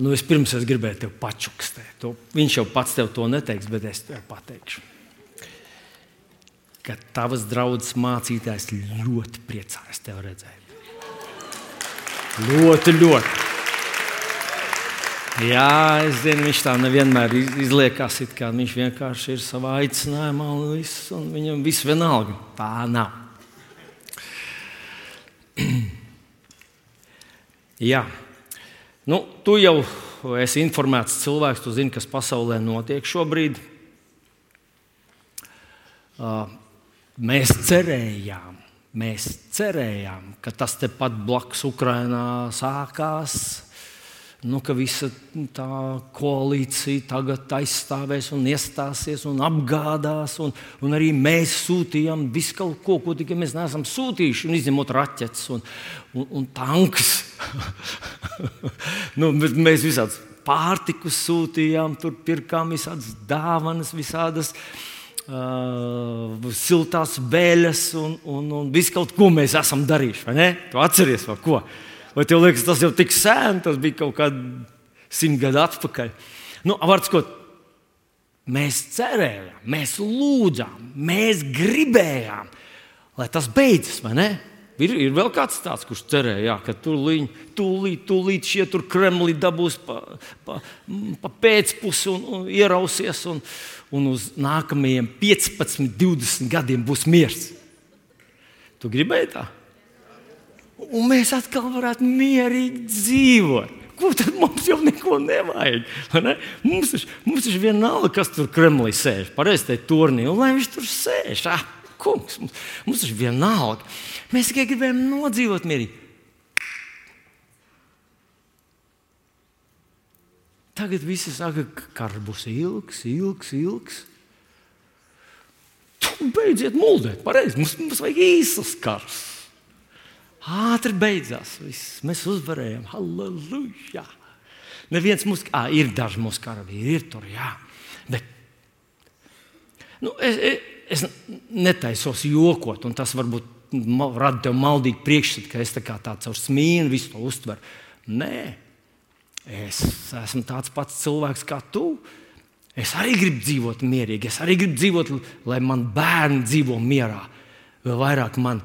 Nu, es pirms es gribēju tevi pačukstēt. Viņš jau pats tev to neteiks, bet es tev pateikšu. Ka tavs draugs mācītājs ļoti priecājas tevi redzēt. Ļoti, ļoti. Jā, es zinu, viņš tā nevienmēr izliekās, it kā viņš vienkārši ir savā aicinājumā un, viss, un viņam viss vienalga. Tā nav. Jā. Nu, tu jau esi informēts cilvēks, tu zini, kas pasaulē notiek šobrīd. Mēs cerējām, mēs cerējām, ka tas tepat blakus Ukrajinā sākās nu, ka visa tā koalīcija tagad aizstāvēs un iestāsies un apgādās. Un, un arī mēs sūtījām visu kaut ko, ko tikai mēs neesam sūtījuši, izņemot raķetes un, un, un tankus. nu, mēs visādus pārtikus sūtījām, tur pirkām visādas dāvanas, visādas. Uh, siltās vēļas un, un, un visu kaut ko mēs esam darījuši. Vai ne? Tu atceries, vai ko? Vai tev liekas, tas jau tik sen, tas bija kaut kādi simt gadi atpakaļ? Nu, Vārds, mēs cerējām, mēs lūdzām, mēs gribējām, lai tas beidzas, vai ne? Ir, ir vēl kāds tāds, kurš cerēja, jā, ka tūlīt, tūlīt, tūlīt šie tur Kremli dabūs pa, pa, pa pēcpusi un, un ierausies, un, un uz nākamajiem 15, 20 gadiem būs miers. Tu gribēji tā? un mēs atkal varētu mierīgi dzīvot. Ko tad mums jau neko nevajag? Ne? Mums, ir, mums ir vienalga, kas tur Kremlī sēž, pareizi tajā turnī, un lai viņš tur sēž. Ah, kungs, mums, mums ir vienalga. Mēs tikai gribējām nodzīvot mierīgi. Tagad visi saka, ka karš būs ilgs, ilgs, ilgs. Beidziet muldēt, pareizi. Mums, mums vajag īsas karš. Ātri beidzās. Viss. Mēs uzvarējām. Halleluja! Neviens mums, ah, ir daži mūsu karavīri, ir tur, jā. Bet nu, es, es, es netaisos jokot, un tas varbūt rada tev maldīgu priekšstatu, ka es tā kā tāds ar smīnu visu to uztveru. Nē, es esmu tāds pats cilvēks kā tu. Es arī gribu dzīvot mierīgi, es arī gribu dzīvot, lai man bērni dzīvo mierā. Vēl vairāk man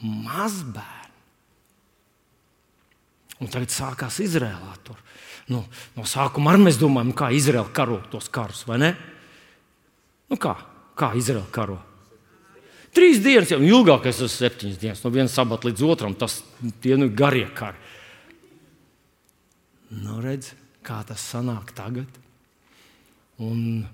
mazbērni. Un tagad sākās Izrēlā. Tur. Nu, no sākuma arī mēs domājam, kā Izraela karo tos karus, vai ne? Nu, kā kā Izraela karo? Trīs dienas, jau ilgākais ir septiņas dienas, no vienas sabata līdz otram. Tas tie nu garie kari. Nu, redz, kā tas sanāk tagad. Un,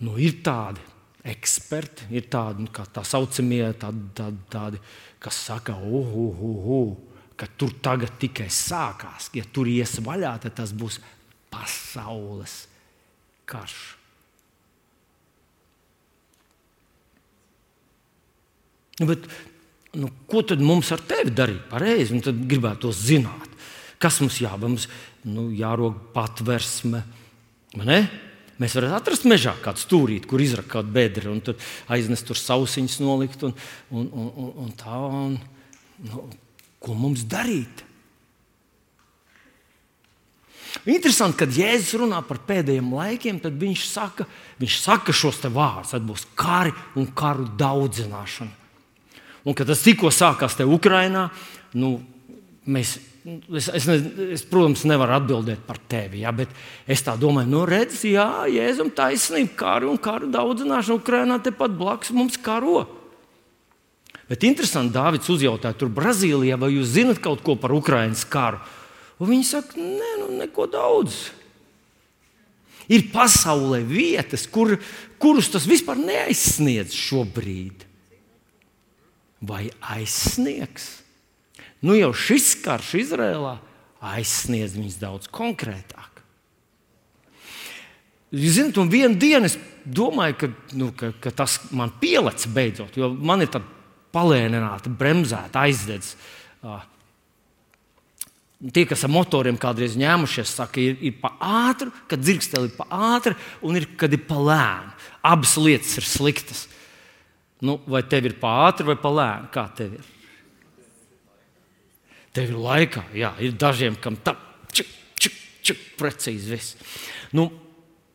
nu, ir tādi eksperti, ir tādi nu, tā saucamie, tādi, tādi, tādi, kas saka, uh, uh, uh, uh ka tur tagad tikai sākās. Ja tur ies vaļā, tad tas būs pasaules karš. Bet, nu, ko tad mums ar tevi darīt? Pareizi, tad gribētu zināt. Kas mums jābūt? Mums nu, jārog patversme. Mēs varam atrast mežā kādu stūrīti, kur izrakt kādu bedri, un aiznest tur sausiņus, nolikt un, un, un, un, un tā. Un, nu, Ko mums darīt? Interesanti, kad Jēzus runā par pēdējiem laikiem, tad viņš saka, viņš saka šos vārdus. Tad būs kari un karu daudzināšana. Un kad tas tikko sākās te Ukrajinā, nu, mēs, es, es, es, protams, nevaru atbildēt par tevi. Ja, bet es tā domāju, nu, redz, jā, Jēzum taisnība, kari un karu daudzināšana Ukrajinā tepat blakus mums karo. Bet interesanti, Dārvids uzjautāja, tur Brazīlijā, vai jūs zinat kaut ko par Ukraiņas karu? Un viņi saka, nē, nu, neko daudz. Ir pasaulē vietas, kur, kurus tas vispār neaizsniedz šobrīd. Vai aizsniegs? Nu jau šis karš Izrēlā aizsniedz viņus daudz konkrētāk. Jūs zināt, un vienā dienā es domāju, ka, nu, ka, ka tas man pielādes beidzot, jo man ir tāda palēnināta, bremzēta, aizdedz. Tie, kas ar motoriem kādreiz ņēmušies, saka, ir, ir pa ātru, kad dzirksteli ir pa ātru, un ir, kad ir pa lēnu. Abas lietas ir sliktas. Nu, vai tev ir pa ātru vai pa lēnu? Kā tev ir? Tev ir laikā, jā, ir dažiem, kam tā, čik, čik, čuk, precīzi viss. Nu,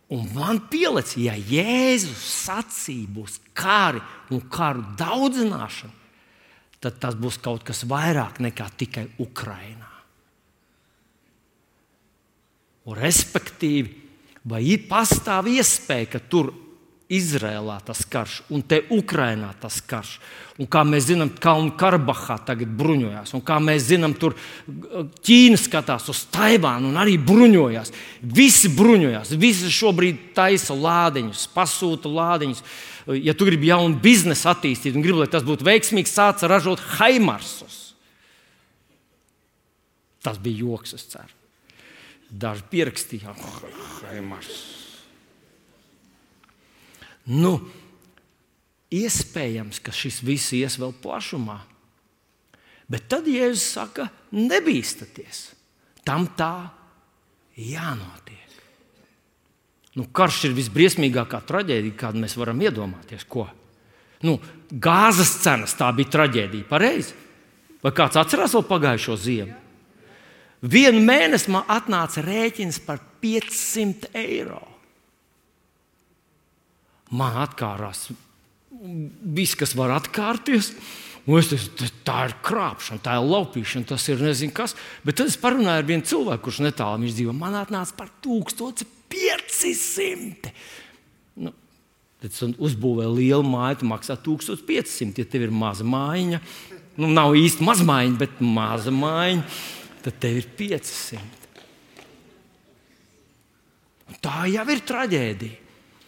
Un man pielicis, ja Jēzus sacīja būs kari un karu daudzināšana, tad tas būs kaut kas vairāk nekā tikai Ukrainā. Un, respektīvi, vai ir pastāv iespēja, ka tur Izrēlā tas karš un te Ukrainā tas karš. Un kā mēs zinām, Kalnu Karabahā tagad bruņojās, un kā mēs zinām, tur Ķīna skatās uz Taivānu un arī bruņojās. Visi bruņojās, visi šobrīd taisa lādiņus, pasūta lādiņus. Ja tu gribi jaunu biznesu attīstīt un gribi, lai tas būtu veiksmīgs, sāc ražot haimarsus. Tas bija joks, es ceru. Daži pierakstīja, haimarsus. Nu, iespējams, ka šis viss ies vēl plašumā. Bet tad Jēzus saka, nebīsties. Tam tā jānotiek. Nu, karš ir visbriesmīgākā traģēdija, kādu mēs varam iedomāties. Ko? Nu, gāzes cenas tā bija traģēdija, pareizi. Vai kāds atcerās vēl pagājušo ziemu? Vienu mēnesi man atnāca rēķins par 500 eiro man atkārās viss, kas var atkārties. Un es teicu, tā ir krāpšana, tā ir laupīšana, tas ir nezinu kas. Bet tad es parunāju ar vienu cilvēku, kurš netālu viņš dzīvo. Man atnāca par 1500. Nu, tad uzbūvēja lielu māju, maksā 1500. Ja tev ir maza mājiņa, nu nav īsti maza mājiņa, bet maza mājiņa, tad tev ir 500. Un tā jau ir traģēdija.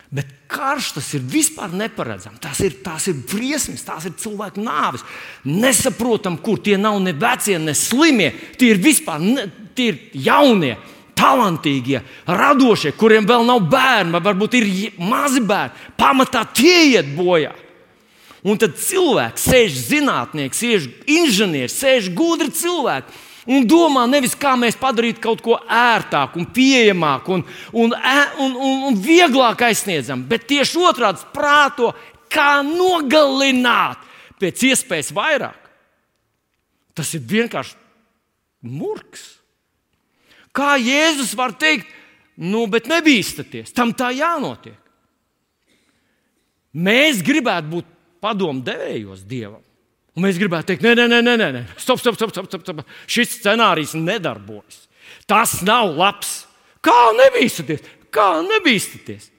Bet karš tas ir vispār neparedzams. Tas ir, tās ir briesmas, tās ir cilvēku nāves. Nesaprotam, kur tie nav ne vecie, ne slimie. Tie ir vispār ne, tie ir jaunie, talantīgie, radošie, kuriem vēl nav bērni, vai varbūt ir mazi bērni. Pamatā tie iet bojā. Un tad cilvēks, sēž zinātnieks, sēž inženieris, sēž gudri cilvēki un domā nevis kā mēs padarītu kaut ko ērtāku, pieejamāku un, un, un, un, un vieglāk aizsniedzam, bet tieši otrādi prāto, kā nogalināt pēc iespējas vairāk. Tas ir vienkārši murgs. Kā Jēzus var teikt, nu, bet nebīsties, tam tā jānotiek. Mēs gribētu būt padomdevējos Dievam. Un mēs gribētu teikt, nē, nē, nē, nē, nē. Stop, stop, stop, stop, stop, stop. Šis scenārijs nedarbojas. Tas nav labs. Kā nebīsties? Kā nebīsties?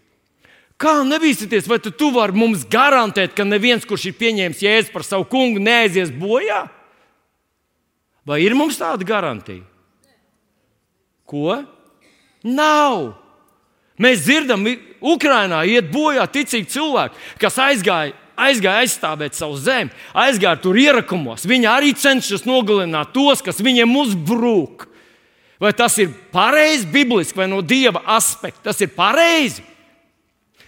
Kā nebīsties? Vai tu, tu vari mums garantēt, ka neviens, kurš ir pieņēmis jēzu par savu kungu, neaizies bojā? Vai ir mums tāda garantija? Ko? Nav. Mēs dzirdam, Ukraiņā iet bojā ticīgi cilvēki, kas aizgāja aizgāja aizstāvēt savu zemi, aizgāja tur ierakumos. Viņi arī cenšas nogalināt tos, kas viņiem uzbrūk. Vai tas ir pareizi, bibliski vai no dieva aspekta? Tas ir pareizi.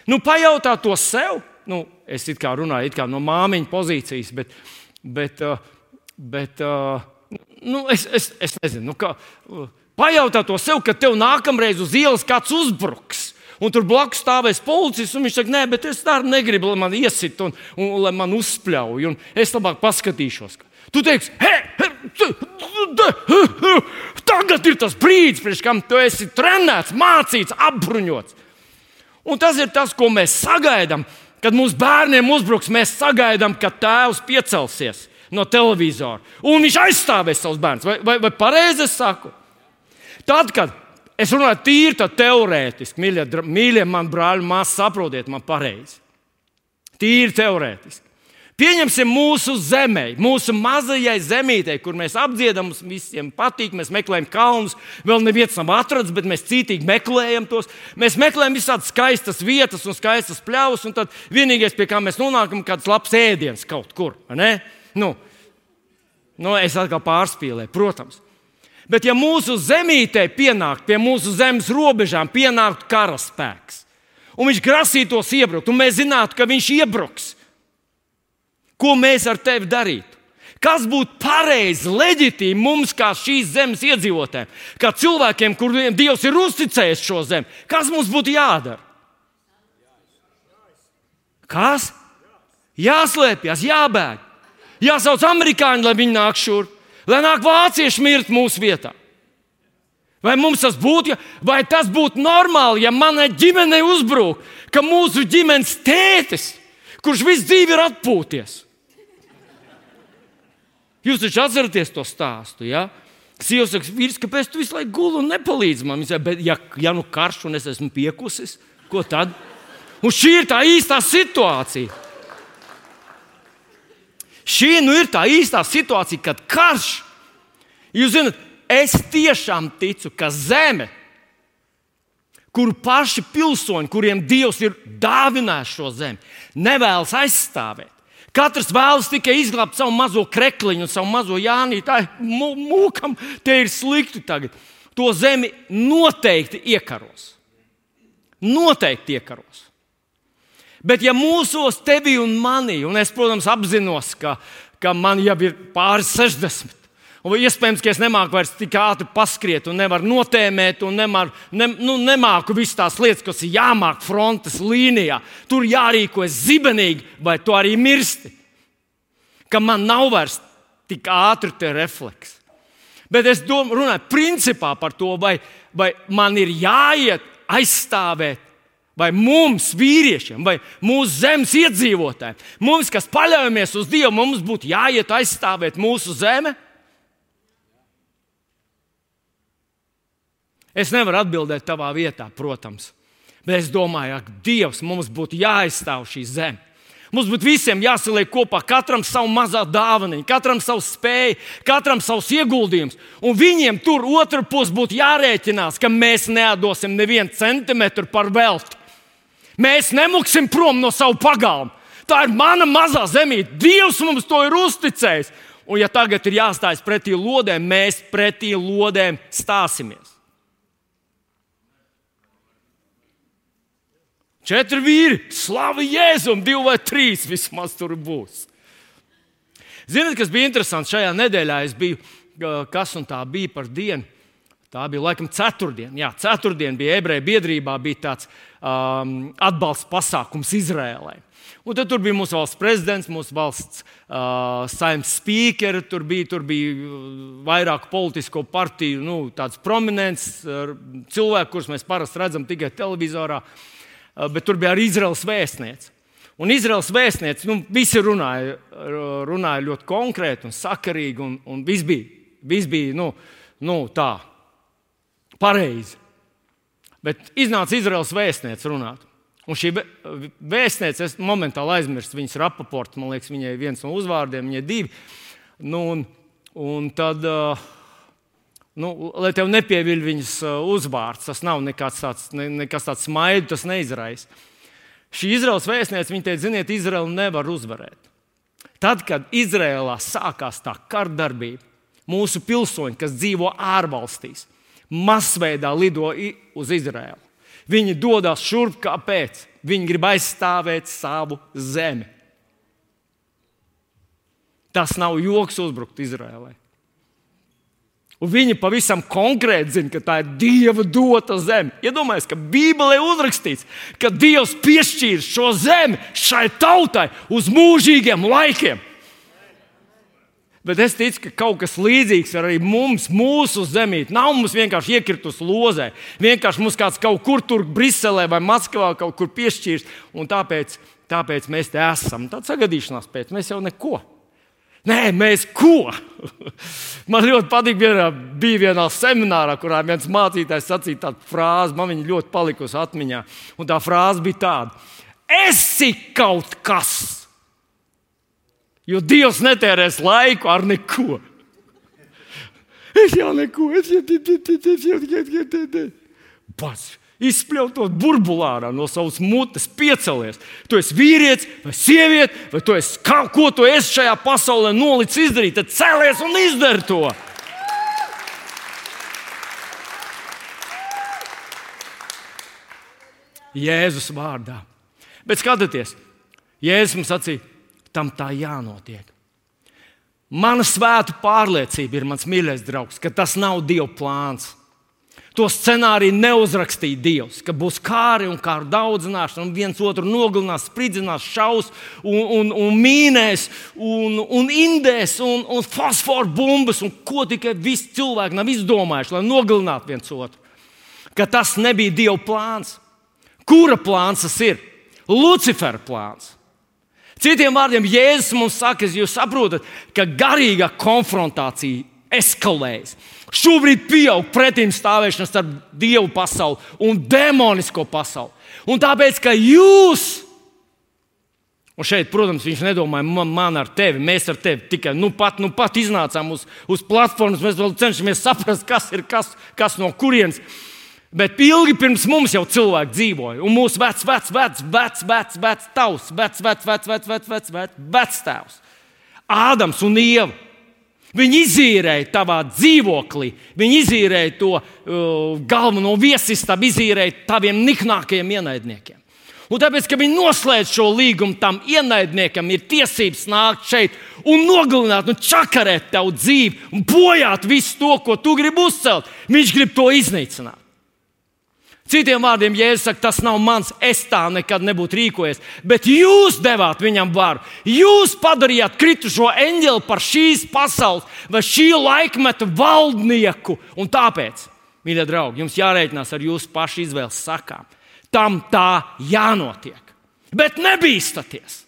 Nu, pajautā to sev. Nu, es it kā runāju it kā no māmiņa pozīcijas, bet, bet, uh, bet uh, nu, es, es, es nezinu, nu, kā, uh, pajautā to sev, ka tev nākamreiz uz ielas kāds uzbruks un tur blakus stāvēs policists. Viņš saka, nē, bet es tādu negribu, lai man iesit un, un, un lai man uzspļauj. Es labāk paskatīšos. Tu teiksi, he, he, tagad ir tas brīdis, pirms kam tu esi trenēts, mācīts, apbruņots. Un tas ir tas, ko mēs sagaidām. Kad mūsu bērniem uzbruks, mēs sagaidām, ka tēvs piecelsies no televizora un viņš aizstāvēs savus bērnus. Vai, vai, vai pareizi es saku? Tad, kad Es runāju tīri teorētiski, mīļie, mīļie man brāļi, māsas, saprotiet man pareizi. Tīri teorētiski. Pieņemsim mūsu zemē, mūsu mazajai zemītei, kur mēs apdziedam, mums visiem patīk, mēs meklējam kalnus. Vēl neviens nav atrasts, bet mēs cītīgi meklējam tos. Mēs meklējam visādas skaistas vietas un skaistas pļavas, un tad vienīgais, pie kā mēs nonākam, ir kāds labs ēdiens kaut kur. Nu, nu, es atkal pārspīlēju, protams. Bet, ja mūsu zemītē pienāktu pie mūsu zemes robežām, pienāktu karaspēks, un viņš grasītos iebrukt, un mēs zinātu, ka viņš iebruks, ko mēs ar tevi darītu? Kas būtu pareizi, leģitīvi mums, kā šīs zemes iedzīvotājiem, kā cilvēkiem, kuriem Dievs ir uzticējis šo zemi? Kas mums būtu jādara? Kas? Jāslēpjas, jābēg. Jāsauc amerikāņi, lai viņi nāk šurp lai nāk vācieši mirt mūsu vietā. Vai mums tas būtu, vai tas būtu normāli, ja manai ģimenei uzbrūk, ka mūsu ģimenes tētis, kurš visu dzīvi ir atpūties? Jūs taču atceraties to stāstu. Ja? Sieva saka, vīrs, kāpēc tu visu laiku guli un nepalīdzi man? Saka, bet, ja, ja nu karš un es esmu piekusis, ko tad? Un šī ir tā īstā situācija. Šī nu ir tā īstā situācija, kad karš, jūs zināt, Es tiešām ticu, ka zeme, kuru paši pilsoņi, kuriem Dievs ir dāvinājis šo zemi, nevēlas aizstāvēt. Katrs vēlas tikai izglābt savu mazo krekliņu, savu mazo jānīti. Tā ir mūkam, tie ir slikti tagad. To zemi noteikti iekaros. Noteikti iekaros. Bet, ja mūsos, tevi un manī, un es, protams, apzinos, ka, ka man jau ir pāri 60, Un iespējams, ka es nemāku vairs tik ātri paskriet, un nevaru notēmēt, un nemāku, ne, nu, nemāku visas tās lietas, kas ir jāmāk frontes līnijā. Tur jārīkojas zibenīgi, vai tu arī mirsti. Ka man nav vairs tik ātri tie refleksi. Bet es domāju, runāju principā par to, vai, vai man ir jāiet aizstāvēt vai mums, vīriešiem, vai mūsu zemes iedzīvotājiem, mums, kas paļaujamies uz Dievu, mums būtu jāiet aizstāvēt mūsu zemi. Es nevaru atbildēt tavā vietā, protams, bet es domāju, ka Dievs mums būtu jāaizstāv šī zeme. Mums būtu visiem jāsaliek kopā, katram savu mazā dāvanu, katram savu spēju, katram savs ieguldījums. Un viņiem tur otrā pusē būtu jārēķinās, ka mēs nedosim nevienu centimetru par velti. Mēs nemuksim prom no savu pagalmu. Tā ir mana mazā zemīte. Dievs mums to ir uzticējis. Un, ja tagad ir jāstājas pretī lodēm, mēs pretī lodēm stāsimies. Četri vīri, slavu Jēzum, divi vai trīs vismaz tur būs. Ziniet, kas bija interesants šajā nedēļā? Es biju, kas un tā bija par dienu. Tā bija laikam ceturtdiena. Jā, ceturtdiena bija ebreju biedrībā, bija tāds um, atbalsta pasākums Izrēlai. Un tad bija mūsu valsts prezidents, mūsu valsts uh, saimnes spīkeri, tur bija, tur bija vairāk politisko partiju, nu, tāds prominents uh, cilvēks, kurus mēs parasti redzam tikai televizorā. Uh, bet tur bija arī Izraels vēstniece. Un Izraels vēstniece, nu, visi runāja, runāja ļoti konkrēti un sakarīgi, un, un viss bija, vis bija nu, nu, tā, pareizi. Bet iznāca Izraels vēstniece runāt. Un šī vēstniece, es momentāli aizmirsu viņas raportu, man liekas, viņai viens no uzvārdiem, viņai divi. Nu, un, un tad Nu, lai tev nepieviļ viņas uzvārds, tas nav nekas tāds, ne, nekas tāds smaids, tas neizraisa. Šī Izraels vēstniece, viņa teica, ziniet, Izraela nevar uzvarēt. Tad, kad Izrēlā sākās tā kardarbība, mūsu pilsoņi, kas dzīvo ārvalstīs, masveidā lido uz Izrēlu. Viņi dodas šurp, kāpēc? Viņi grib aizstāvēt savu zemi. Tas nav joks uzbrukt Izrēlai. Un viņi pavisam konkrēti zina, ka tā ir Dieva dota zeme. Iedomājieties, ka Bībelē uzrakstīts, ka Dievs piešķīra šo zemi šai tautai uz mūžīgiem laikiem. Bet es ticu, ka kaut kas līdzīgs arī mums, mūsu zemē. Nav mums vienkārši iekritus lozē. Vienkārši mums kāds kaut kur tur, Briselē vai Maskavā, kaut kur piešķīrs. Un tāpēc, tāpēc mēs te esam. Tāds sagadīšanās pēc mēs jau neko. Nē, mēs ko? Man ļoti patīk, vienā, bija vienā seminārā, kurā viens mācītājs sacīja tādu frāzi, man viņa ļoti palikusi atmiņā. Un tā frāze bija tāda: Esi kaut kas! Jo Dievs netērēs laiku ar neko. Es jau neko, es jau tādu izspļautot burbulārā no savas mutes, piecelies. Tu esi vīrietis vai sieviete, vai tu esi kā, ko tu esi šajā pasaulē nolicis izdarīt, tad cēlies un izdari to. Jēzus vārdā. Bet skatieties, Jēzus mums sacīja, tam tā jānotiek. Mana svēta pārliecība ir mans mīļais draugs, ka tas nav Dieva plāns. To scenāriju neuzrakstīja Dievs, ka būs kāri un kāru daudzināšana, un viens otru nogalinās, spridzinās, šaus, un, un, un mīnēs, un, un indēs, un, un fosforu bumbas, un ko tikai visi cilvēki nav izdomājuši, lai nogalinātu viens otru. Ka tas nebija Dieva plāns. Kura plāns tas ir? Lucifera plāns. Citiem vārdiem, Jēzus mums saka, jūs saprotat, ka garīga konfrontācija eskalējas. Šobrīd pieaug pretim stāvēšana starp dievu pasauli un demonisko pasauli. Un tāpēc, ka jūs, un šeit, protams, viņš nedomāja man, man ar tevi, mēs ar tevi tikai nu pat, nu pat iznācām uz, uz platformas, mēs vēl cenšamies saprast, kas ir kas, kas no kurienes. Bet ilgi pirms mums jau cilvēki dzīvoja, un mūsu vecs, vecs, vecs, vecs, vecs, vecs tavs, vecs, vecs, vecs, vecs, vecs, vecs, vecs, vecs tēvs, Ādams un Ieva. Viņi izīrēja tavā dzīvoklī, viņi izīrēja to uh, galveno viesistabu, izīrēja taviem niknākajiem ienaidniekiem. Un tāpēc, ka viņi noslēdz šo līgumu, tam ienaidniekam ir tiesības nākt šeit un nogalināt, un čakarēt tavu dzīvi un bojāt visu to, ko tu gribi uzcelt. Viņš grib to iznīcināt. Citiem vārdiem, Jēzus saka, tas nav mans, es tā nekad nebūtu rīkojies. Bet jūs devāt viņam varu. Jūs padarījāt kritušo eņģeli par šīs pasaules vai šī laikmeta valdnieku. Un tāpēc, mīļie draugi, jums jārēķinās ar jūsu pašu izvēles sakām. Tam tā jānotiek. Bet nebīstaties!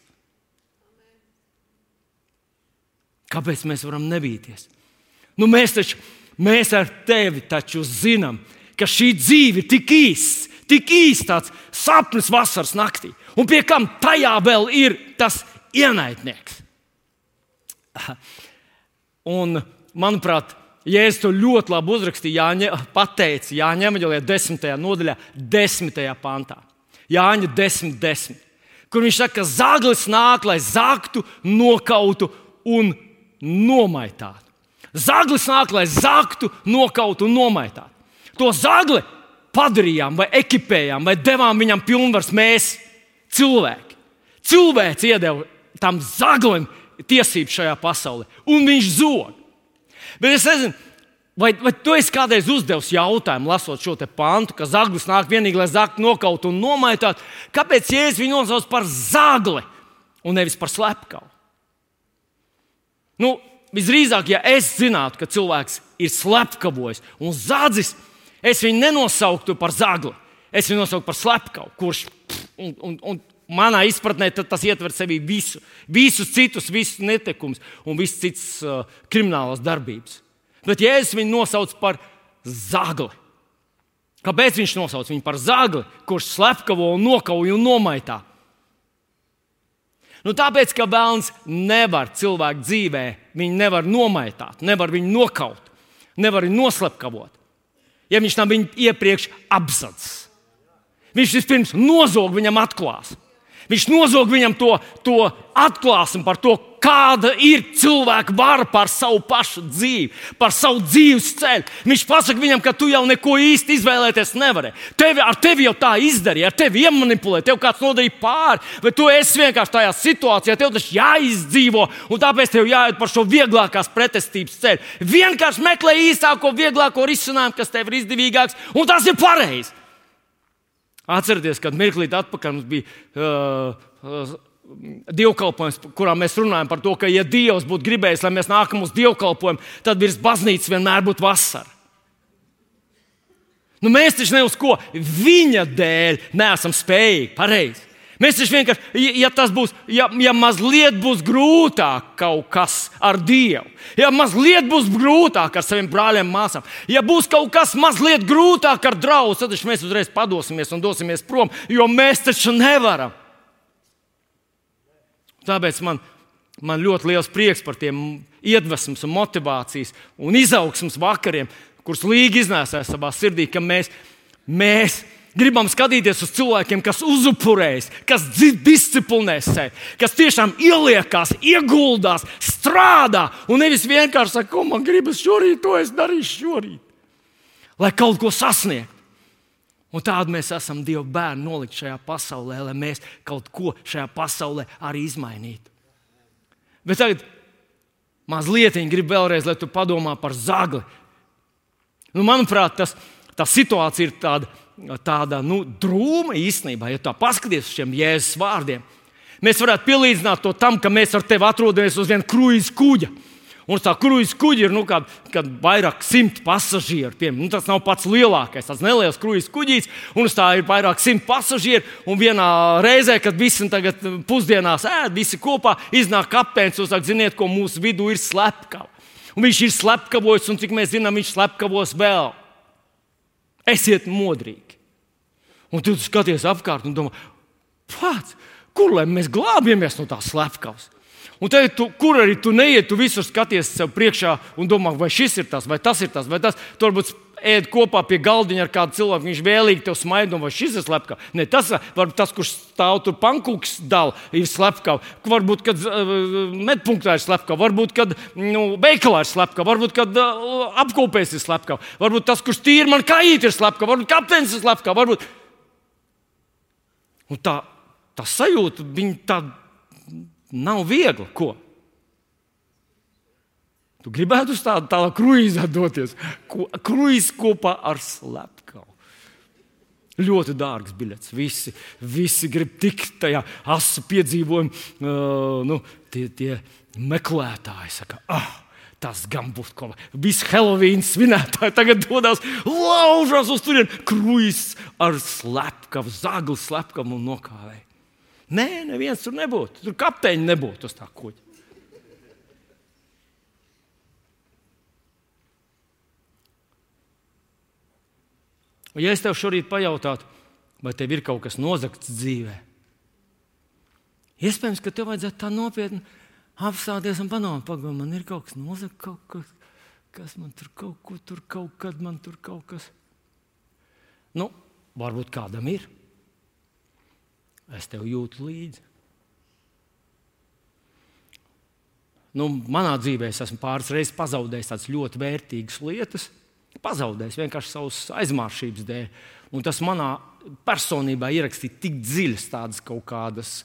Kāpēc mēs varam nebīties? Nu, mēs taču mēs ar tevi taču zinām, ka šī dzīve ir tik īsta, tik īsta tāds sapnis vasaras naktī, un pie kam tajā vēl ir tas ienaidnieks. Un, manuprāt, Jēzus to ļoti labi uzrakstīja, Jāņa, pateica Jāņa Evanģelijā, 10. nodaļā, 10. pantā. Jāņa 10, 10. Kur viņš saka, ka zaglis nāk, lai zaktu, nokautu un nomaitātu. Zaglis nāk, lai zaktu, nokautu un nomaitātu. To zagli padarījām, vai ekipējām, vai devām viņam pilnvars mēs, cilvēki. Cilvēks iedeva tam zaglim tiesības šajā pasaulē, un viņš zog. Bet es nezinu, vai, vai tu esi kādreiz uzdevis jautājumu, lasot šo pantu, ka zaglis nāk vienīgi, lai zaktu, nokautu un nomaitātu. Kāpēc Jēzus viņu nosauc par zagli un nevis par slepkavu? Nu, visdrīzāk, ja es zinātu, ka cilvēks ir slepkavojis un zādzis, Es viņu nenosauktu par zagli, es viņu nosauktu par slepkavu, kurš un, un, un manā izpratnē tas ietver sevī visu, visus citus, visus netikumus un visas citas uh, kriminālas darbības. Bet Jēzus viņu nosauc par zagli. Kāpēc viņš nosauc viņu par zagli, kurš slepkavo un nokauj un nomaitā? Nu, tāpēc, ka bērns nevar cilvēku dzīvē, viņu nevar nomaitāt, nevar viņu nokaut, nevar viņu noslepkavot ja viņš tam iepriekš apzadzis. Viņš vispirms nozog viņam atklās. Viņš nozog viņam to, to atklāsmi par to, kāda ir cilvēka vara pār savu pašu dzīvi, par savu dzīves ceļu. Viņš pasaka viņam, ka tu jau neko īsti izvēlēties nevari. Tevi, ar tevi jau tā izdarīja, ar tevi iemanipulēja, tev kāds nodarīja pāri, vai tu esi vienkārši tajā situācijā, tev tas jāizdzīvo, un tāpēc tev jāiet par šo vieglākās pretestības ceļu. Vienkārši meklē īsāko, vieglāko risinājumu, kas tev ir izdevīgāks, un tas ir pareizi. Atcerieties, kad mirklīt atpakaļ mums bija uh, uh, dievkalpojums, kurā mēs runājam par to, ka, ja Dievs būtu gribējis, lai mēs nākam uz dievkalpojumu, tad virs baznīcas vienmēr būtu vasara. Nu, mēs taču ne uz ko viņa dēļ neesam spējīgi. Pareizi. Mēs taču vienkārši, ja tas būs, ja, ja mazliet būs grūtāk kaut kas ar Dievu, ja mazliet būs grūtāk ar saviem brāļiem, māsām, ja būs kaut kas mazliet grūtāk ar draugu, tad mēs uzreiz padosimies un dosimies prom, jo mēs taču nevaram. Tāpēc man, man ļoti liels prieks par tiem iedvesmas, un motivācijas un izaugsmas vakariem, kurus Līga iznēsāja savā sirdī, ka mēs, mēs gribam skatīties uz cilvēkiem, kas uzupurējas, kas disciplinē sevi, kas tiešām ieliekās, ieguldās, strādā un nevis vienkārši saka, ko man gribas šorīt, to es darīšu šorīt, lai kaut ko sasniegtu. Un tādu mēs esam Dieva bērni nolikt šajā pasaulē, lai mēs kaut ko šajā pasaulē arī izmainītu. Bet tagad mazliet gribu vēlreiz, lai tu padomā par zagli. Nu, manuprāt, tas, tā situācija ir tāda, tāda nu, drūma īstenībā, ja tā paskaties uz šiem jēzus vārdiem. Mēs varētu pielīdzināt to tam, ka mēs ar tevi atrodamies uz viena kruīza kuģa. Un tā kruīzes kuģi ir nu, kā, kad vairāk simt pasažieru. Piem, nu, tas nav pats lielākais, tas neliels kruīzes kuģis, un tā ir vairāk simt pasažieru. Un vienā reizē, kad visi tagad pusdienās ēd, visi kopā iznāk kapteinis un saka, ziniet, ko mūsu vidū ir slepkava. Un viņš ir slepkavojis, un cik mēs zinām, viņš slepkavos vēl. Esiet modrīgi. Un tu skaties apkārt un domā, pats, kur lai mēs glābjamies no tās slepkavas? Un te, tu, kur arī tu neiet, tu visur skaties sev priekšā un domā, vai šis ir tas, vai tas ir tas, vai tas. Tu varbūt ēd kopā pie galdiņa ar kādu cilvēku, viņš vēlīgi tev smaida, vai šis ir slepkavs. Ne, tas var būt tas, kurš stāv tur pankūks dala, ir slepkavs. Varbūt, kad uh, medpunktā ir slepkavs, varbūt, kad nu, veikalā ir slepkavs, varbūt, kad uh, apkopēs ir slepkavs, varbūt tas, kurš tīri man kājīt ir slepkavs, varbūt kapteinis ir slepkavs. Varbūt... Un tā, tā sajūta, viņa tāda Nav viegli. Ko? Tu gribētu uz tādu tālu kruīzā doties. Kruīzs kopā ar slepkavu. Ļoti dārgs biļets. Visi, visi grib tikt tajā asu piedzīvojumā. Uh, nu, tie, tie meklētāji saka, ah, tas gan būs kas. Visi Helovīna svinētāji tagad dodas laužās uz turieni. Kruīzs ar slepkavu, zaglu slepkavu un nokāvēju. Nē, neviens tur nebūtu. Tur kapteiņi nebūtu uz tā kuģa. Un, ja es tev šorīt pajautātu, vai tev ir kaut kas nozagts dzīvē, iespējams, ka tev vajadzētu tā nopietni apstāties un padomāt, pagaidi, man ir kaut kas nozagts, kaut kas, kas man tur kaut ko tur, kaut kad man tur kaut kas. Nu, varbūt kādam ir es tev jūtu līdzi. Nu, manā dzīvē es esmu pāris reizes pazaudējis tādas ļoti vērtīgas lietas. Pazaudējis vienkārši savas aizmāršības dēļ. Un tas manā personībā ierakstīja tik dziļas tādas kaut kādas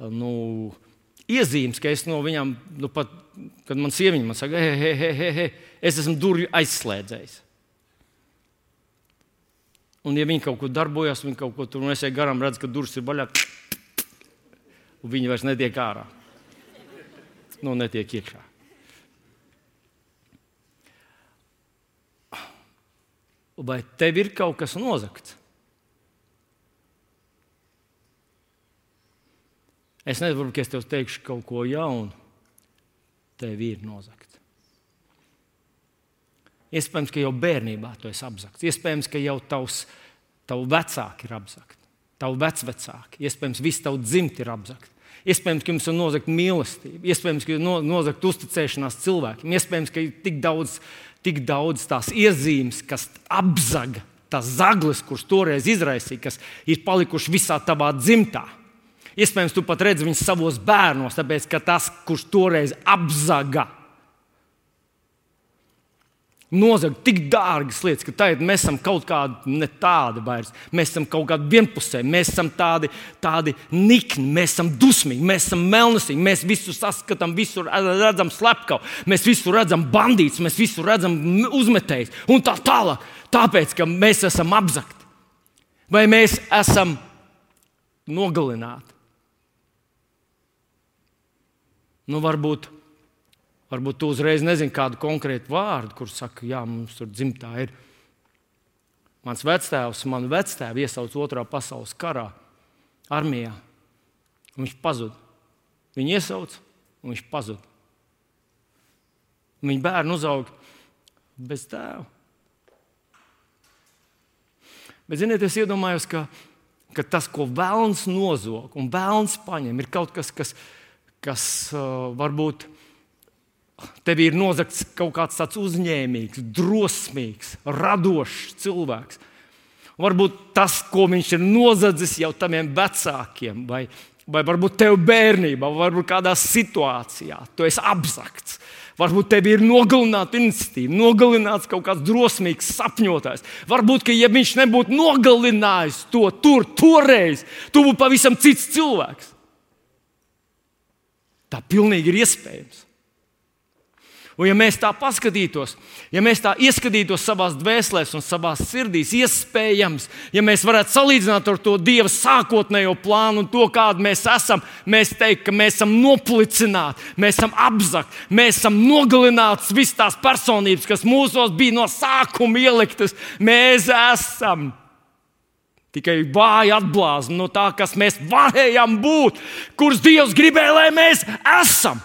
nu, iezīmes, ka es no viņām, nu, pat, kad man sieviete man saka, hei, hei, hei, hei, es esmu durvju aizslēdzējis. Un, ja viņi kaut ko darbojas, viņi kaut ko tur nesēja garām, redz, ka durvis ir vaļā, un viņi vairs netiek ārā. Nu, netiek iekšā. Vai tev ir kaut kas nozagts? Es nezinu, ka es tev teikšu kaut ko jaunu. Tev ir nozagts. Iespējams, ka jau bērnībā tu esi apzakts. Iespējams, ka jau tavs, tavu vecāki ir apzakti, tavu vecvecāki. Iespējams, viss tavu dzimti ir apzakti. Iespējams, ka jums ir nozagta mīlestība, iespējams, ka ir no, nozagta uzticēšanās cilvēkiem, iespējams, ka ir tik daudz, tik daudz tās iezīmes, kas apzaga tās zagles, kuras toreiz izraisīja, kas ir palikušas visā tavā dzimtā. Iespējams, tu pat redzi viņus savos bērnos, tāpēc ka tas, kurš toreiz apzaga, nozagt tik dārgas lietas, ka tagad mēs esam kaut kādi ne tādi vairs. Mēs esam kaut kādi vienpusēji, mēs esam tādi, tādi nikni, mēs esam dusmīgi, mēs esam melnīgi, mēs visu saskatām, visur redzam slepkavu, mēs visur redzam bandītus, mēs visur redzam uzmetējus. Un tā tālāk. Tāpēc, ka mēs esam apzakti. Vai mēs esam nogalināti. Nu, varbūt Varbūt tu uzreiz nezini kādu konkrētu vārdu, kurš saka, jā, mums tur dzimtā ir. Mans vectēvs, manu vectēvu iesauca otrā pasaules karā, armijā. Viņš pazuda. Viņu iesauca, un viņš pazuda. Viņa bērnu uzauga bez tēva. Bet, ziniet, es iedomājos, ka, ka tas, ko vēlams nozog un vēlams paņem, ir kaut kas, kas, kas uh, varbūt Tev ir nozagts kaut kāds tāds uzņēmīgs, drosmīgs, radošs cilvēks. Varbūt tas, ko viņš ir nozadzis jau taviem vecākiem, vai, vai varbūt tev bērnībā, vai varbūt kādā situācijā, tu esi apzakts. Varbūt tev ir nogalināta iniciatīva, nogalināts kaut kāds drosmīgs sapņotājs. Varbūt, ka, ja viņš nebūtu nogalinājis to tur, toreiz, tu būtu pavisam cits cilvēks. Tā pilnīgi ir iespējams. Un, ja mēs tā paskatītos, ja mēs tā ieskatītos savā dvēselēs un savā sirdīs, iespējams, ja mēs varētu salīdzināt ar to Dieva sākotnējo plānu un to, kāda mēs esam, mēs teiktu, ka mēs esam noplicināti, mēs esam apzakti, mēs esam nogalināti visas tās personības, kas mūsos bija no sākuma ieliktas. Mēs esam tikai vāji atblāzti no tā, kas mēs varējām būt, kurus Dievs gribēja, lai mēs esam.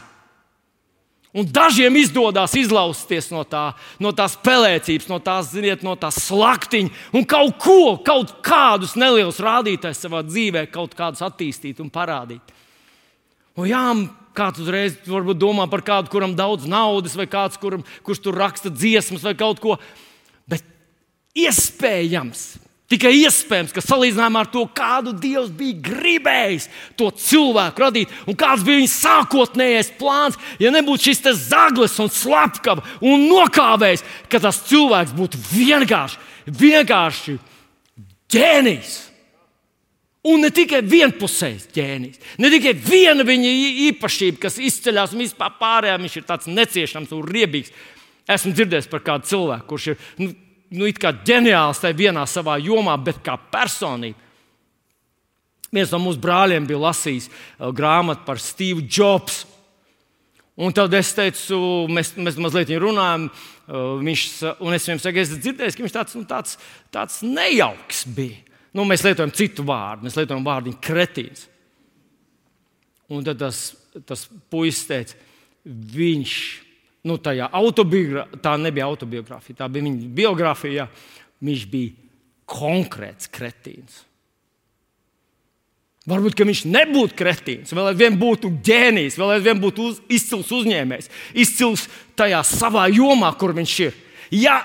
Un dažiem izdodas izlausties no, tā, no tās pelēcības, no tās, ziniet, no tās slaktiņa un kaut ko, kaut kādus nelielus rādītājus savā dzīvē, kaut kādus attīstīt un parādīt. Un jā, kāds uzreiz domā par kādu, kuram daudz naudas, vai kāds, kuram, kurš tur raksta dziesmas vai kaut ko. Bet iespējams, Tikai iespējams, ka salīdzinājumā ar to, kādu Dievs bija gribējis to cilvēku radīt, un kāds bija viņa sākotnējais plāns, ja nebūtu šis zaglis un slepkava un nokāvējs, ka tas cilvēks būtu vienkārši, vienkārši ģēnijs. Un ne tikai vienpusējs ģēnijs, ne tikai viena viņa īpašība, kas izceļas un vispār pārējā viņš ir tāds neciešams un riebīgs. Esmu dzirdējis par kādu cilvēku, kurš ir. Nu, nu, ģeniāls tajā vienā savā jomā, bet kā personība. Viens no mūsu brāļiem bija lasījis uh, grāmatu par Steve'u Jobsu. Un tad es teicu, mēs, mēs mazliet runājam, uh, viņš, un es viņam saku, es dzirdēju, ka viņš tāds, nu, tāds, tāds nejauks bija. Nu, mēs lietojam citu vārdu, mēs lietojam vārdu kretīns. Un tad tas, tas puisis teica, viņš nu, tajā autobiogrāfijā, tā nebija autobiogrāfija, tā bija viņa biogrāfija. Viņš bija konkrēts kretīns. Varbūt viņš nebūtu kretīns, vēl aizvien būtu ģēnijs, vēl aizvien būtu uz, izcils uzņēmējs, izcils tajā savā jomā, kur viņš ir. Ja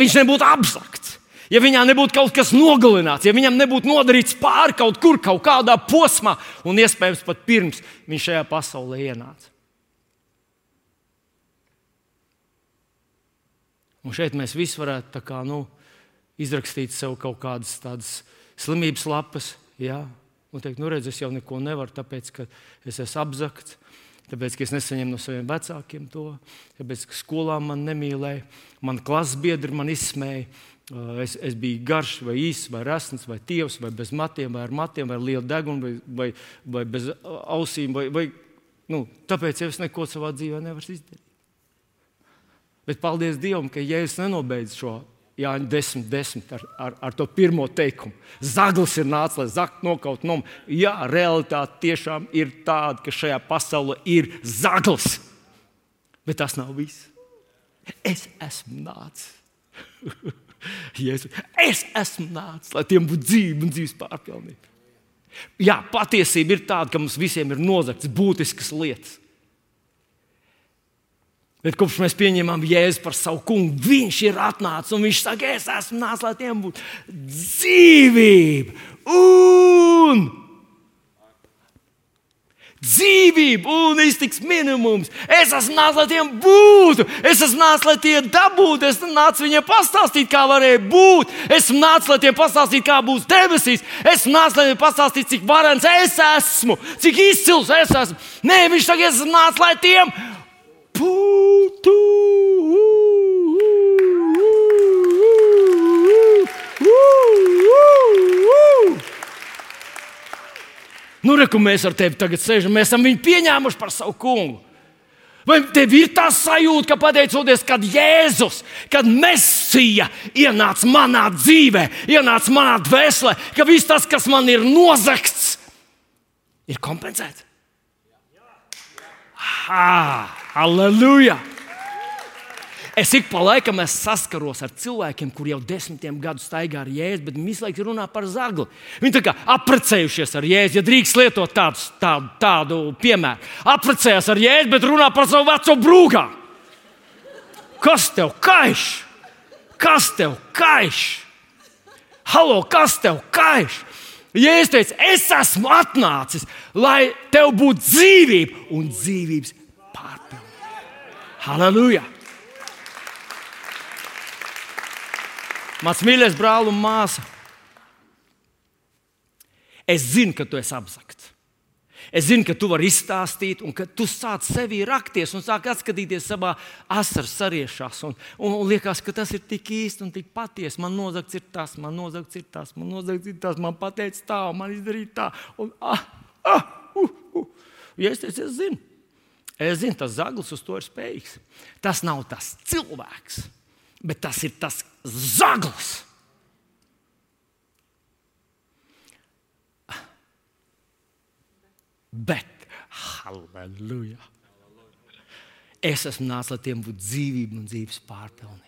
viņš nebūtu apzakts, ja viņā nebūtu kaut kas nogalināts, ja viņam nebūtu nodarīts pāri kaut kur, kaut kādā posmā, un iespējams pat pirms viņš šajā pasaulē ienāca. Un šeit mēs visi varētu kā, nu, izrakstīt sev kaut kādas tādas slimības lapas, ja? un teikt, nu, redz, es jau neko nevaru, tāpēc, ka es esmu apzakts, tāpēc, ka es nesaņemu no saviem vecākiem to, tāpēc, ka skolā man nemīlēja, man klases biedri man izsmēja. Es, es biju garš, vai īss, vai resns, vai tievs, vai bez matiem, vai ar matiem, vai ar lielu degunu, vai, vai, vai bez ausīm. Vai, vai, nu, tāpēc es neko savā dzīvē nevaru izdarīt. Bet paldies Dievam, ka Jēzus nenobeidz šo Jāņa 10, 10 ar, ar, ar to pirmo teikumu. Zaglis ir nācis, lai zaktu nokaut nom. Jā, realitāte tiešām ir tāda, ka šajā pasaulē ir zaglis. Bet tas nav viss. Es esmu nācis. Jēzus, es esmu nācis, lai tiem būtu dzīve un dzīves pārpilnība. Jā, patiesība ir tāda, ka mums visiem ir nozagts būtiskas lietas. Bet kopš mēs pieņemam Jēzu par savu kungu, viņš ir atnācis un viņš saka, es esmu nācis, lai tiem būtu dzīvība un dzīvība un iztiks minimums. Es esmu nācis, lai tiem būtu, es esmu nācis, lai tie dabūtu, es nācu viņiem pastāstīt, kā varēja būt. Es esmu nācis, lai tiem pastāstītu, kā būs debesīs. Es esmu nācis, lai tiem pastāstītu, cik varens es esmu, cik izcils es esmu. Nē, viņš es esmu nācis, lai tiem būtu. Nu, re, mēs ar tevi tagad sēžam, mēs esam viņu pieņēmuši par savu kungu. Vai tev ir tā sajūta, ka pateicoties, kad Jēzus, kad Mēsija ienāca manā dzīvē, ienāca manā dvēselē, ka viss tas, kas man ir nozagts, ir kompensēts? Ha! Halleluja! Es ik pa laikam saskaros ar cilvēkiem, kuriem jau desmitiem gadu staigā ar jēzu, bet viņi visu laiku runā par zagli. Viņi tā kā apprecējušies ar jēzu, ja drīkst lietot tādus, tādu, tādu piemēru. Apprecējās ar jēzu, bet runā par savu veco brūgā. Kas tev kaiš? Kas tev kaiš? Halo, kas tev kaiš? Jēzus teica, es esmu atnācis, lai tev būtu dzīvība un dzīvības Halleluja! Mans mīļais brāl un māsa, es zinu, ka tu esi apzakts. Es zinu, ka tu vari izstāstīt, un ka tu sāc sevi rakties un sāk atskatīties savā asaras sariešās. Un, un, un liekas, ka tas ir tik īsti un tik patiesi. Man nozagts ir tas, man nozagts ir tas, man nozagts ir tas, man pateica tā, man izdarīja tā. Un, ah, ah, uh, uh. Ja es, teicu, es zinu, es zinu, tas zaglis uz to ir spējīgs. Tas nav tas cilvēks, bet tas ir tas zaglis. Bet, halleluja! Es esmu nācis, lai tiem būtu dzīvība un dzīves pārpilnība.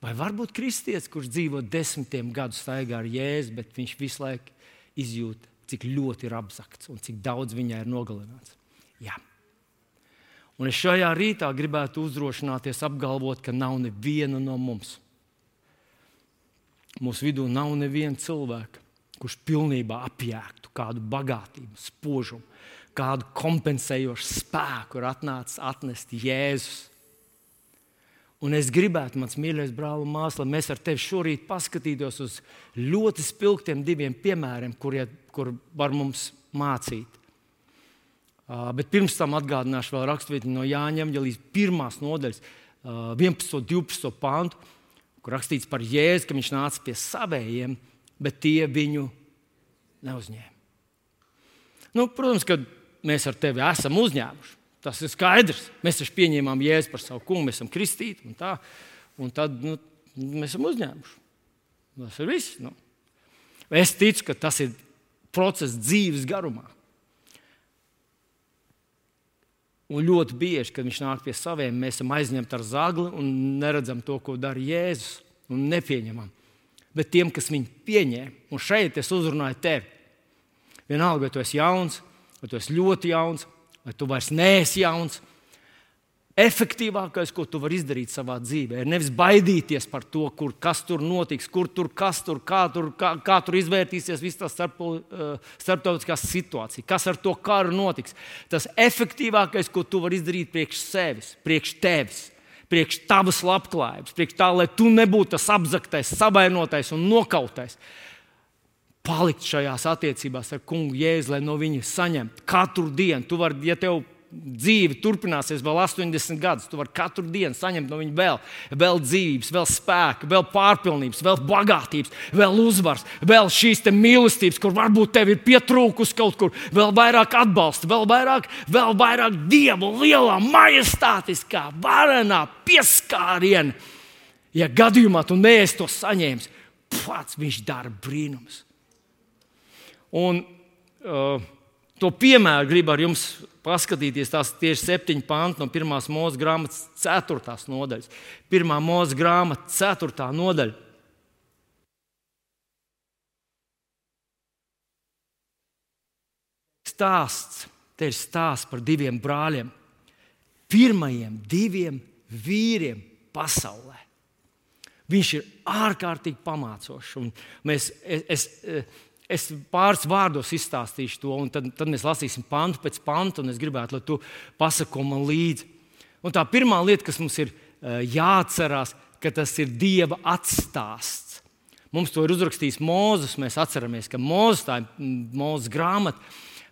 Vai varbūt kristietis, kurš dzīvo desmitiem gadu staigā ar jēzu, bet viņš visu laiku izjūt, cik ļoti ir apzakts un cik daudz viņai ir nogalināts? Jā. Un es šajā rītā gribētu uzdrošināties apgalvot, ka nav neviena no mums. Mūsu vidū nav neviena cilvēka, kurš pilnībā apjēgtu kādu bagātību, spožumu, kādu kompensējošu spēku ir atnācis atnest Jēzus. Un es gribētu, mans mīļais brāl un māsas, lai mēs ar tevi šorīt paskatītos uz ļoti spilgtiem diviem piemēriem, kurie, kur var mums mācīt. Bet pirms tam atgādināšu vēl raksturvietu no Jāņa līdz pirmās nodaļas, uh, 11. un 12. pāntu, kur rakstīts par Jēzu, ka viņš nāca pie savējiem, bet tie viņu neuzņēma. Nu, protams, ka mēs ar tevi esam uzņēmuši. Tas ir skaidrs. Mēs taču pieņēmām jēzu par savu kungu, mēs esam kristīti un tā. Un tad nu, mēs esam uzņēmuši. Tas ir viss. Nu. Es ticu, ka tas ir process dzīves garumā. Un ļoti bieži, kad viņš nāk pie saviem, mēs esam aizņemti ar zagli un neredzam to, ko dara Jēzus, un nepieņemam bet tiem, kas viņu pieņēma. Un šeit es uzrunāju tevi. Vienalga, vai tu esi jauns, vai tu esi ļoti jauns, vai tu vairs neesi jauns. Efektīvākais, ko tu vari izdarīt savā dzīvē, ir nevis baidīties par to, kur, kas tur notiks, kur tur kas tur, kā tur, kā, kā tur izvērtīsies visa tā starp, uh, starptautiskā situācija, kas ar to karu notiks. Tas efektīvākais, ko tu vari izdarīt priekš sevis, priekš tevis, priekš tavas labklājības, priekš tā, lai tu nebūtu tas apzaktais, savainotais un nokautais. Palikt šajās attiecībās ar kungu jēzu, lai no viņa saņemtu katru dienu. Tu vari, ja tev dzīve turpināsies vēl 80 gadus. Tu vari katru dienu saņemt no viņa vēl, vēl dzīvības, vēl spēka, vēl pārpilnības, vēl bagātības, vēl uzvaras, vēl šīs mīlestības, kur varbūt tev ir pietrūkus kaut kur, vēl vairāk atbalsta, vēl vairāk, vēl vairāk dievu lielā, majestātiskā, varenā pieskāriena. Ja gadījumā tu neesi to saņēmis, pats viņš dara brīnums. Un, uh, To piemēru gribu ar jums paskatīties. Tās tieši septiņi panti no pirmās mūža grāmatas, ceturtās nodaļas. Pirmā mūža grāmata, ceturtā nodaļa. Stāsts, te ir stāsts par diviem brāļiem. Pirmajiem diviem vīriem pasaulē. Viņš ir ārkārtīgi pamācošs. Mēs, es, es, Es pāris vārdos izstāstīšu to, un tad, tad mēs lasīsim pantu pēc pantu, un es gribētu, lai tu pasako man līdzi. Un tā pirmā lieta, kas mums ir uh, jāatcerās, ka tas ir Dieva atstāsts. Mums to ir uzrakstījis Mozus. Mēs atceramies, ka Mozus tā ir Mozus grāmata,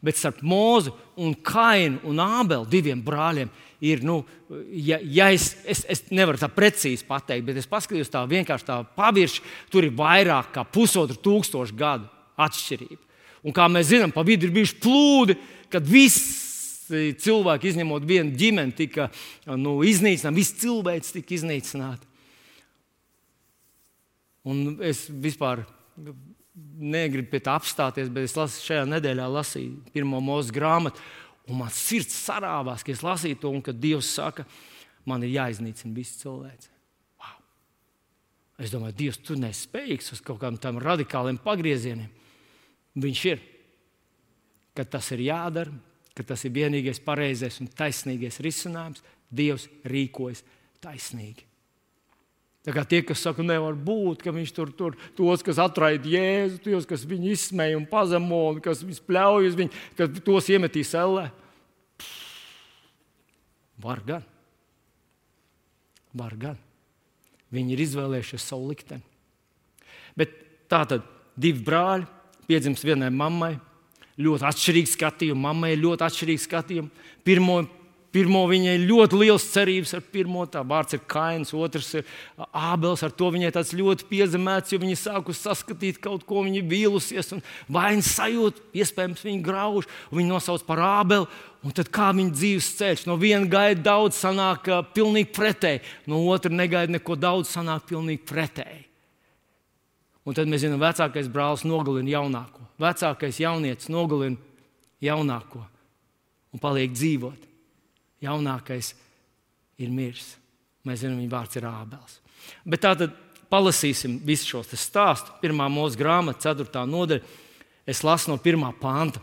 bet starp Mozu un Kainu un Ābelu diviem brāļiem ir, nu, ja, ja es, es, es nevaru tā precīzi pateikt, bet es paskatījos tā vienkārši tā pavirši, tur ir vairāk kā pusotru tūkstošu gadu atšķirība. Un kā mēs zinām, pa vidu ir bijuši plūdi, kad visi cilvēki, izņemot vienu ģimeni, tika nu, iznīcināti, viss cilvēks tika iznīcināts. Un es vispār negribu pie tā apstāties, bet es lasu, šajā nedēļā lasīju pirmo mūža grāmatu, un man sirds sarāvās, ka es lasīju to, un kad Dievs saka, man ir jāiznīcina visi cilvēki. Wow. Es domāju, Dievs, tu nespējīgs uz kaut kādiem tādiem radikāliem pagriezieniem. Viņš ir. Kad tas ir jādara, ka tas ir vienīgais pareizais un taisnīgais risinājums, Dievs rīkojas taisnīgi. Tā kā tie, kas saka, nevar būt, ka viņš tur tur tos, kas atraida jēzu, tos, kas viņu izsmeja un pazemo, un kas spļauj uz viņu, ka tos iemetīs ellē. Var gan. Var gan. Viņi ir izvēlējušies savu likteni. Bet tā tad divi brāļi piedzimst vienai mammai. ļoti atšķirīgi skatījumi, mammai ļoti atšķirīgi skatījumi. Pirmo, pirmo viņai ļoti liels cerības ar pirmo, tā vārds ir kains, otrs ir ābels. Ar to viņai tāds ļoti piezemēts, jo viņa sākus saskatīt kaut ko, viņa vīlusies un vainas sajūta, iespējams, viņa grauž, viņa nosauc par ābeli. Un tad kā viņa dzīves ceļš, no viena gaida daudz, sanāk pilnīgi pretēji, no otra negaida neko daudz, sanāk pilnīgi pretēji. Un tad mēs zinām, vecākais brālis nogalina jaunāko. Vecākais jaunietis nogalina jaunāko un paliek dzīvot. Jaunākais ir miris. Mēs zinām, viņa vārds ir Ābels. Bet tā tad palasīsim visu šo stāstu. Pirmā mūsu grāmata, 4. nodaļa. Es lasu no pirmā panta.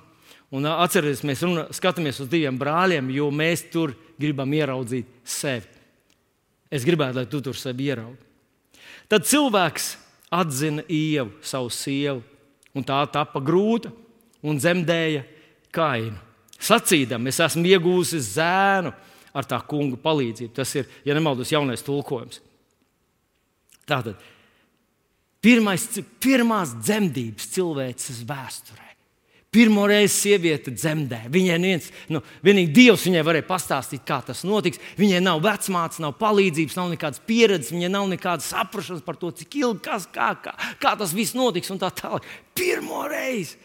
Un atcerieties, mēs runa, skatāmies uz diviem brāļiem, jo mēs tur gribam ieraudzīt sevi. Es gribētu, lai tu tur sevi ieraudzītu. Tad cilvēks atzina Ievu, savu sievu, un tā tapa grūta un zemdēja kainu. Sacīdam, es esmu iegūsi zēnu ar tā kunga palīdzību. Tas ir, ja nemaldos, jaunais tulkojums. Tātad pirmais, pirmās dzemdības cilvēces vēsturē. Pirmo reizi sieviete dzemdē. Viņai viens, nu, vienīgi Dievs viņai varēja pastāstīt, kā tas notiks. Viņai nav vecmātes, nav palīdzības, nav nekādas pieredzes, viņai nav nekādas saprašanas par to, cik ilgi, kas, kā, kā, kā tas viss notiks un tā tālāk. Pirmo reizi.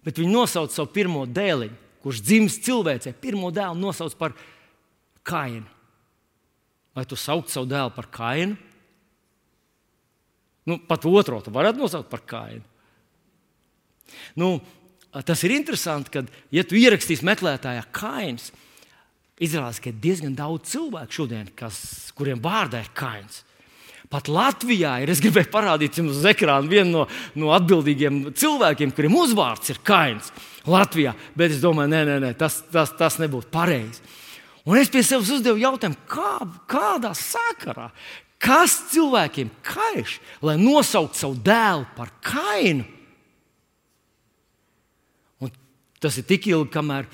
Bet viņi nosauca savu pirmo dēliņu, kurš dzimis cilvēcei. Pirmo dēlu nosauca par Kainu. Vai tu sauc savu dēlu par Kainu? Nu, pat otru tu varētu nosaukt par Kainu. Nu, tas ir interesanti, ka, ja tu ierakstīsi meklētājā kains, izrādās, ka ir diezgan daudz cilvēku šodien, kas, kuriem vārdā ir kains. Pat Latvijā ir, es gribēju parādīt jums uz ekrāna vienu no, no atbildīgiem cilvēkiem, kuriem uzvārds ir kains Latvijā. Bet es domāju, nē, nē, nē tas, tas, tas nebūtu pareizi. Un es pie sevis uzdevu jautājumu, kā, kādā sakarā, kas cilvēkiem kaiš, lai nosauktu savu dēlu par kainu? Tas ir tik ilgi, kamēr,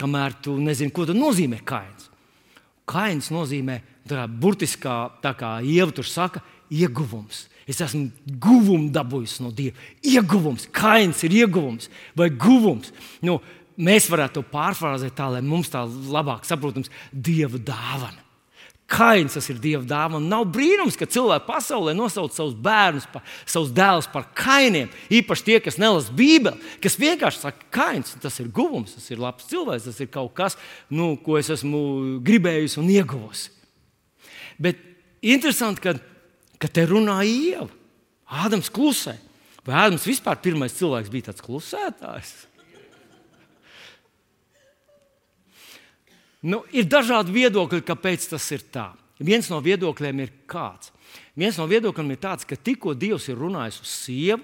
kamēr tu nezini, ko tas nozīmē kains. Kains nozīmē, tā burtiskā, tā kā ieva tur saka, ieguvums. Es esmu guvumu dabūjis no Dieva. Ieguvums, kains ir ieguvums vai guvums. Nu, mēs varētu to pārfrāzēt tā, lai mums tā labāk saprotams, Dieva dāvana. Kains tas ir Dieva dāvana. Nav brīnums, ka cilvēki pasaulē nosauc savus bērnus, pa, savus dēlus par kainiem. Īpaši tie, kas nelasa Bībeli, kas vienkārši saka, ka kains tas ir guvums, tas ir labs cilvēks, tas ir kaut kas, nu, ko es esmu gribējusi un ieguvusi. Bet interesanti, ka, ka te runā Ieva. Ādams klusē. Vai Ādams vispār pirmais cilvēks bija tāds klusētājs? Nu, ir dažādi viedokļi, kāpēc tas ir tā. Viens no viedokļiem ir kāds. Viens no viedokļiem ir tāds, ka tikko Dievs ir runājis uz sievu,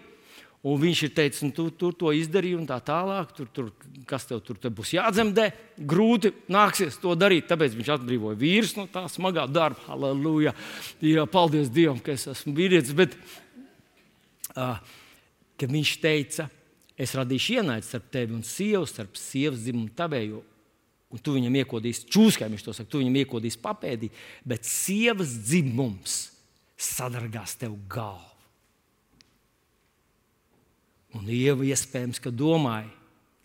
un viņš ir teicis, nu, tu, tu to izdarīji, un tā tālāk, tur, tur, kas tev tur būs jādzemdē, grūti nāksies to darīt. Tāpēc viņš atbrīvoja vīrus no tā smagā darba. Halleluja! Jā, paldies Dievam, ka es esmu vīrietis. Bet uh, viņš teica, es radīšu ienaidni starp tevi un sievu, starp sievas dzimumu tavēju Un tu viņam iekodīsi, čūskai viņš to saka, tu viņam iekodīsi papēdī, bet sievas dzimums sadargās tev galvu. Un Ieva iespējams, ka domāja,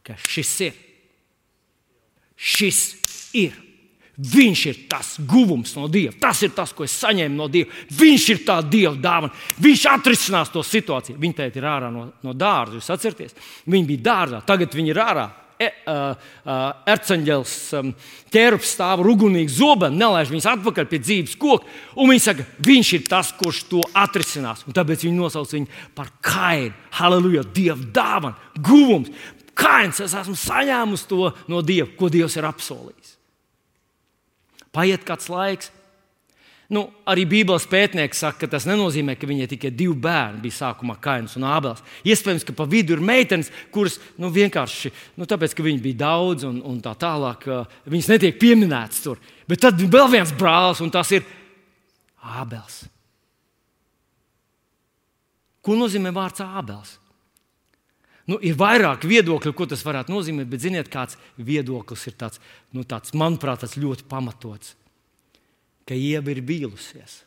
ka šis ir. Šis ir. Viņš ir tas guvums no Dieva. Tas ir tas, ko es saņēmu no Dieva. Viņš ir tā Dieva dāvana. Viņš atrisinās to situāciju. Viņa teikt, ir ārā no, no dārza. Jūs atcerieties? Viņa bija dārzā, tagad viņa ir ārā e, uh, uh, erceņģels um, ķērups stāv ugunīgi zobenu, nelaiž viņus atpakaļ pie dzīves koka. Viņi saka, viņš ir tas, kurš to atrisinās. Un tāpēc viņi nosauc viņu par kainu. Halleluja, Dieva dāvana, guvums. Kains, es esmu saņēmusi to no Dieva, ko Dievs ir apsolījis. Paiet kāds laiks, Nu, arī Bībeles pētnieki saka, ka tas nenozīmē, ka viņai tikai divi bērni bija sākumā Kains un Ābels. Iespējams, ka pa vidu ir meitenes, kuras nu, vienkārši, nu, tāpēc, ka viņi bija daudz un, un tā tālāk, viņas netiek pieminētas tur. Bet tad ir vēl viens brālis, un tas ir Ābels. Ko nozīmē vārds Ābels? Nu, ir vairāk viedokļu, ko tas varētu nozīmēt, bet ziniet, kāds viedoklis ir tāds, nu, tāds manuprāt, tāds ļoti pamatots ka Ieva ir vīlusies.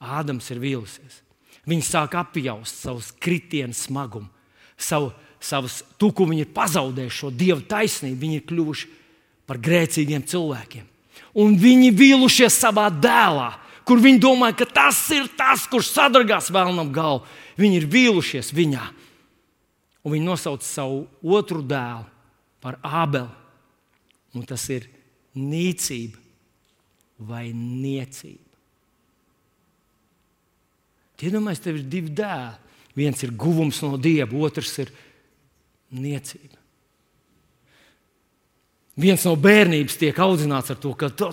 Ādams ir vīlusies. Viņa sāk apjaust savu kritienu smagumu. savu, savus, to, ko viņi ir pazaudējuši, šo dievu taisnību, viņi ir kļuvuši par grēcīgiem cilvēkiem. Un viņi vīlušies savā dēlā, kur viņi domāja, ka tas ir tas, kurš sadragās vēlnam galvu. Viņi ir vīlušies viņā. Un viņi nosauca savu otru dēlu par Ābeli. Un tas ir nīcība vai niecība. Iedomājieties, tev ir divi dēli. Viens ir guvums no dieva, otrs ir niecība. Viens no bērnības tiek audzināts ar to, ka tu,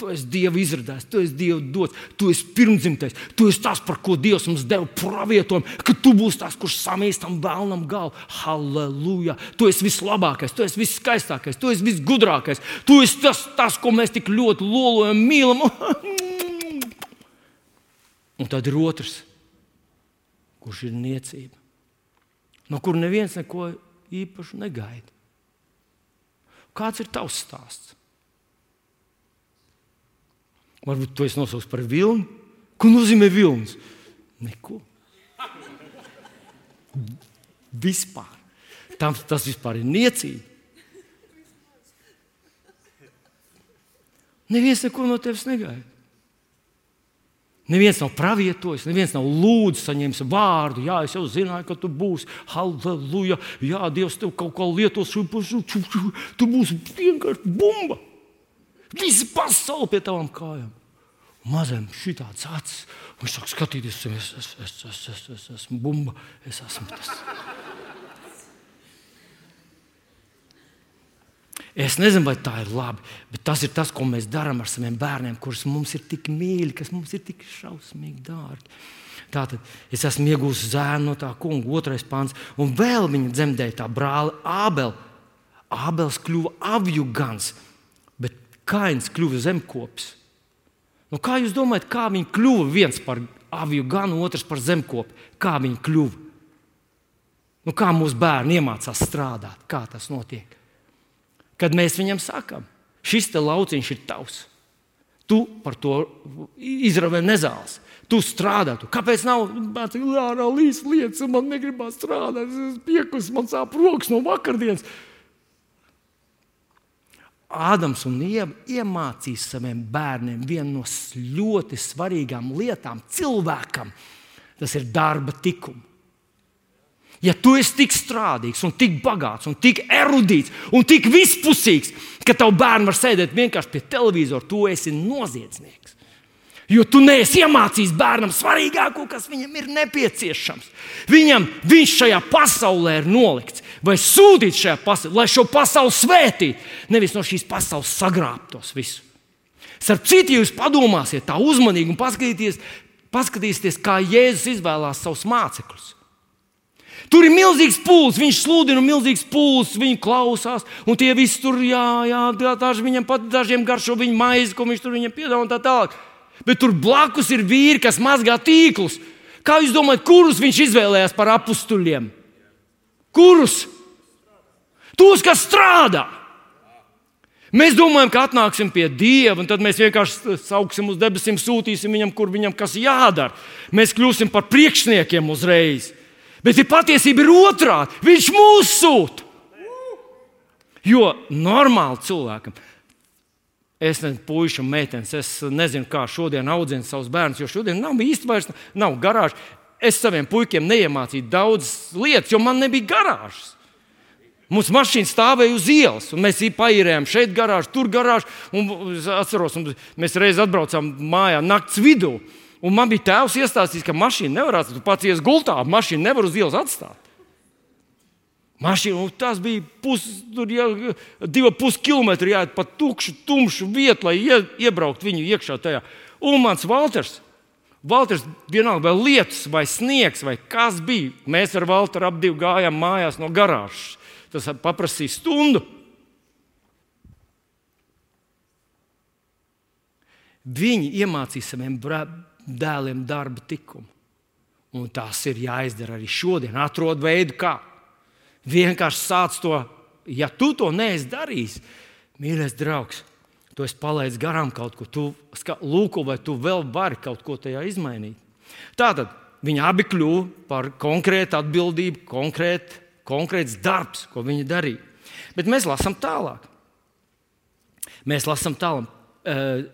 tu esi Dieva izradījis, tu esi Dieva dots, tu esi pirmdzimtais, tu esi tas, par ko Dievs mums deva pravietojumu, ka tu būsi tas, kurš samīs tam vēlnam galvu. Halleluja! Tu esi vislabākais, tu esi viskaistākais, tu esi visgudrākais, tu esi tas, tas ko mēs tik ļoti lolojam, mīlam. Un tad ir otrs, kurš ir niecība, no kur neviens neko īpašu negaida. Kāds ir tavs stāsts? Varbūt tu esi nosaucis par vilni. Ko nozīmē vilnis? Neko. Vispār. Tam, tas vispār ir niecīgi. Neviens neko no tevis negaida. Neviens nav pravietojis, neviens nav lūdzis, saņēmis vārdu. Jā, es jau zināju, ka tu būsi. Halleluja! Jā, Dievs tev kaut ko lietos. Tu būsi vienkārši bumba. Visi pasaule pie tavām kājām. Mazam šī tāds acis. Viņš sāk skatīties, es, es, es, es, es, es esmu bumba. Es esmu tas. Es nezinu, vai tā ir labi, bet tas ir tas, ko mēs darām ar saviem bērniem, kurus mums ir tik mīļi, kas mums ir tik šausmīgi dārgi. Tātad es esmu iegūmis zēnu no tā kunga, otrais pāns, un vēl viņa dzemdēja tā brāli Ābeli. Ābels kļuva avjugans, bet Kains kļuva zemkopis. Nu, kā jūs domājat, kā viņi kļuva viens par aviju ganu, otrs par zemkopi? Kā viņi kļuva? Nu, kā mūsu bērni iemācās strādāt? Kā tas notiek? Kad mēs viņam sakām, šis lauciņš ir tavs. Tu par to izravēji nezāles. Tu strādā. Tu. Kāpēc nav lietas, un man negribās strādāt? Es piekus, man sāp rokas no vakardienas. Ādams un Ieva iemācīs saviem bērniem vienu no ļoti svarīgām lietām cilvēkam. Tas ir darba tikums. Ja tu esi tik strādīgs, un tik bagāts, un tik erudīts un tik vispusīgs, ka tavu bērnu var sēdēt vienkārši pie televizora, tu esi noziedznieks. Jo tu neesi iemācījis bērnam svarīgāko, kas viņam ir nepieciešams. Viņam viņš šajā pasaulē ir nolikts, vai sūtīts šajā pasaulē, lai šo pasauli svētītu, nevis no šīs pasaules sagrābtos visu. Starp citu, jūs padomāsiet tā uzmanīgi un paskatīsieties, paskatīsieties kā Jēzus izvēlās savus mācekļus. Tur ir milzīgs pūlis, viņš sludina, milzīgs pūlis, viņi klausās, un tie visi tur, jā, jā daži viņam pat dažiem garšo viņa maizi, ko viņš tur viņam piedāvā un tā tālāk. Bet tur blakus ir vīri, kas mazgā tīklus. Kā jūs domājat, kurus viņš izvēlējās par apstuļiem? Kurus? Tos, kas strādā. Mēs domājam, ka atnāksim pie Dieva, un tad mēs vienkārši sauksim uz debesīm, sūtīsim viņam, kur viņam kas jādara. Mēs kļūsim par priekšniekiem uzreiz. Bet ir patiesība ir otrādi. Viņš mūs sūta. Jo normāli cilvēkam, es nezinu, puikas un meitenes, es nezinu, kā šodien audzina savus bērnus, jo šodien nav īsti vairs nav garāžas. Es saviem puikiem neiemācīju daudzas lietas, jo man nebija garāžas. Mums mašīna stāvēja uz ielas, un mēs paīrējām šeit garāžu, tur garāžu. Es atceros, mēs reiz atbraucām mājā naktas vidū. Un man bija tēvs iestāstījis, ka mašīna nevar atstāt. Tu pats ies gultā, mašīnu nevar uz ielas atstāt. Mašīna, tas bija pus, tur, jā, divi pusi kilometri jāiet pa tukšu, tumšu vietu, lai ie, iebrauktu viņu iekšā tajā. Un mans Valters, Valters vienalga, vai lietus, vai sniegs, vai kas bija. Mēs ar Valteru ap divu gājām mājās no garāžas. Tas paprasīja stundu. Viņi iemācīja saviem dēliem darba likumu. Un tas ir jāizdara arī šodien. Atrod veidu, kā. Vienkārši sāc to, ja tu to neesi darījis, mīļais draugs, tu esi palaidis garām kaut ko. Tu lūko, vai tu vēl vari kaut ko tajā izmainīt. Tātad viņi abi kļuvu par konkrētu atbildību, konkrētu konkrēts darbs, ko viņi darīja. Bet mēs lasām tālāk. Mēs lasām tālāk.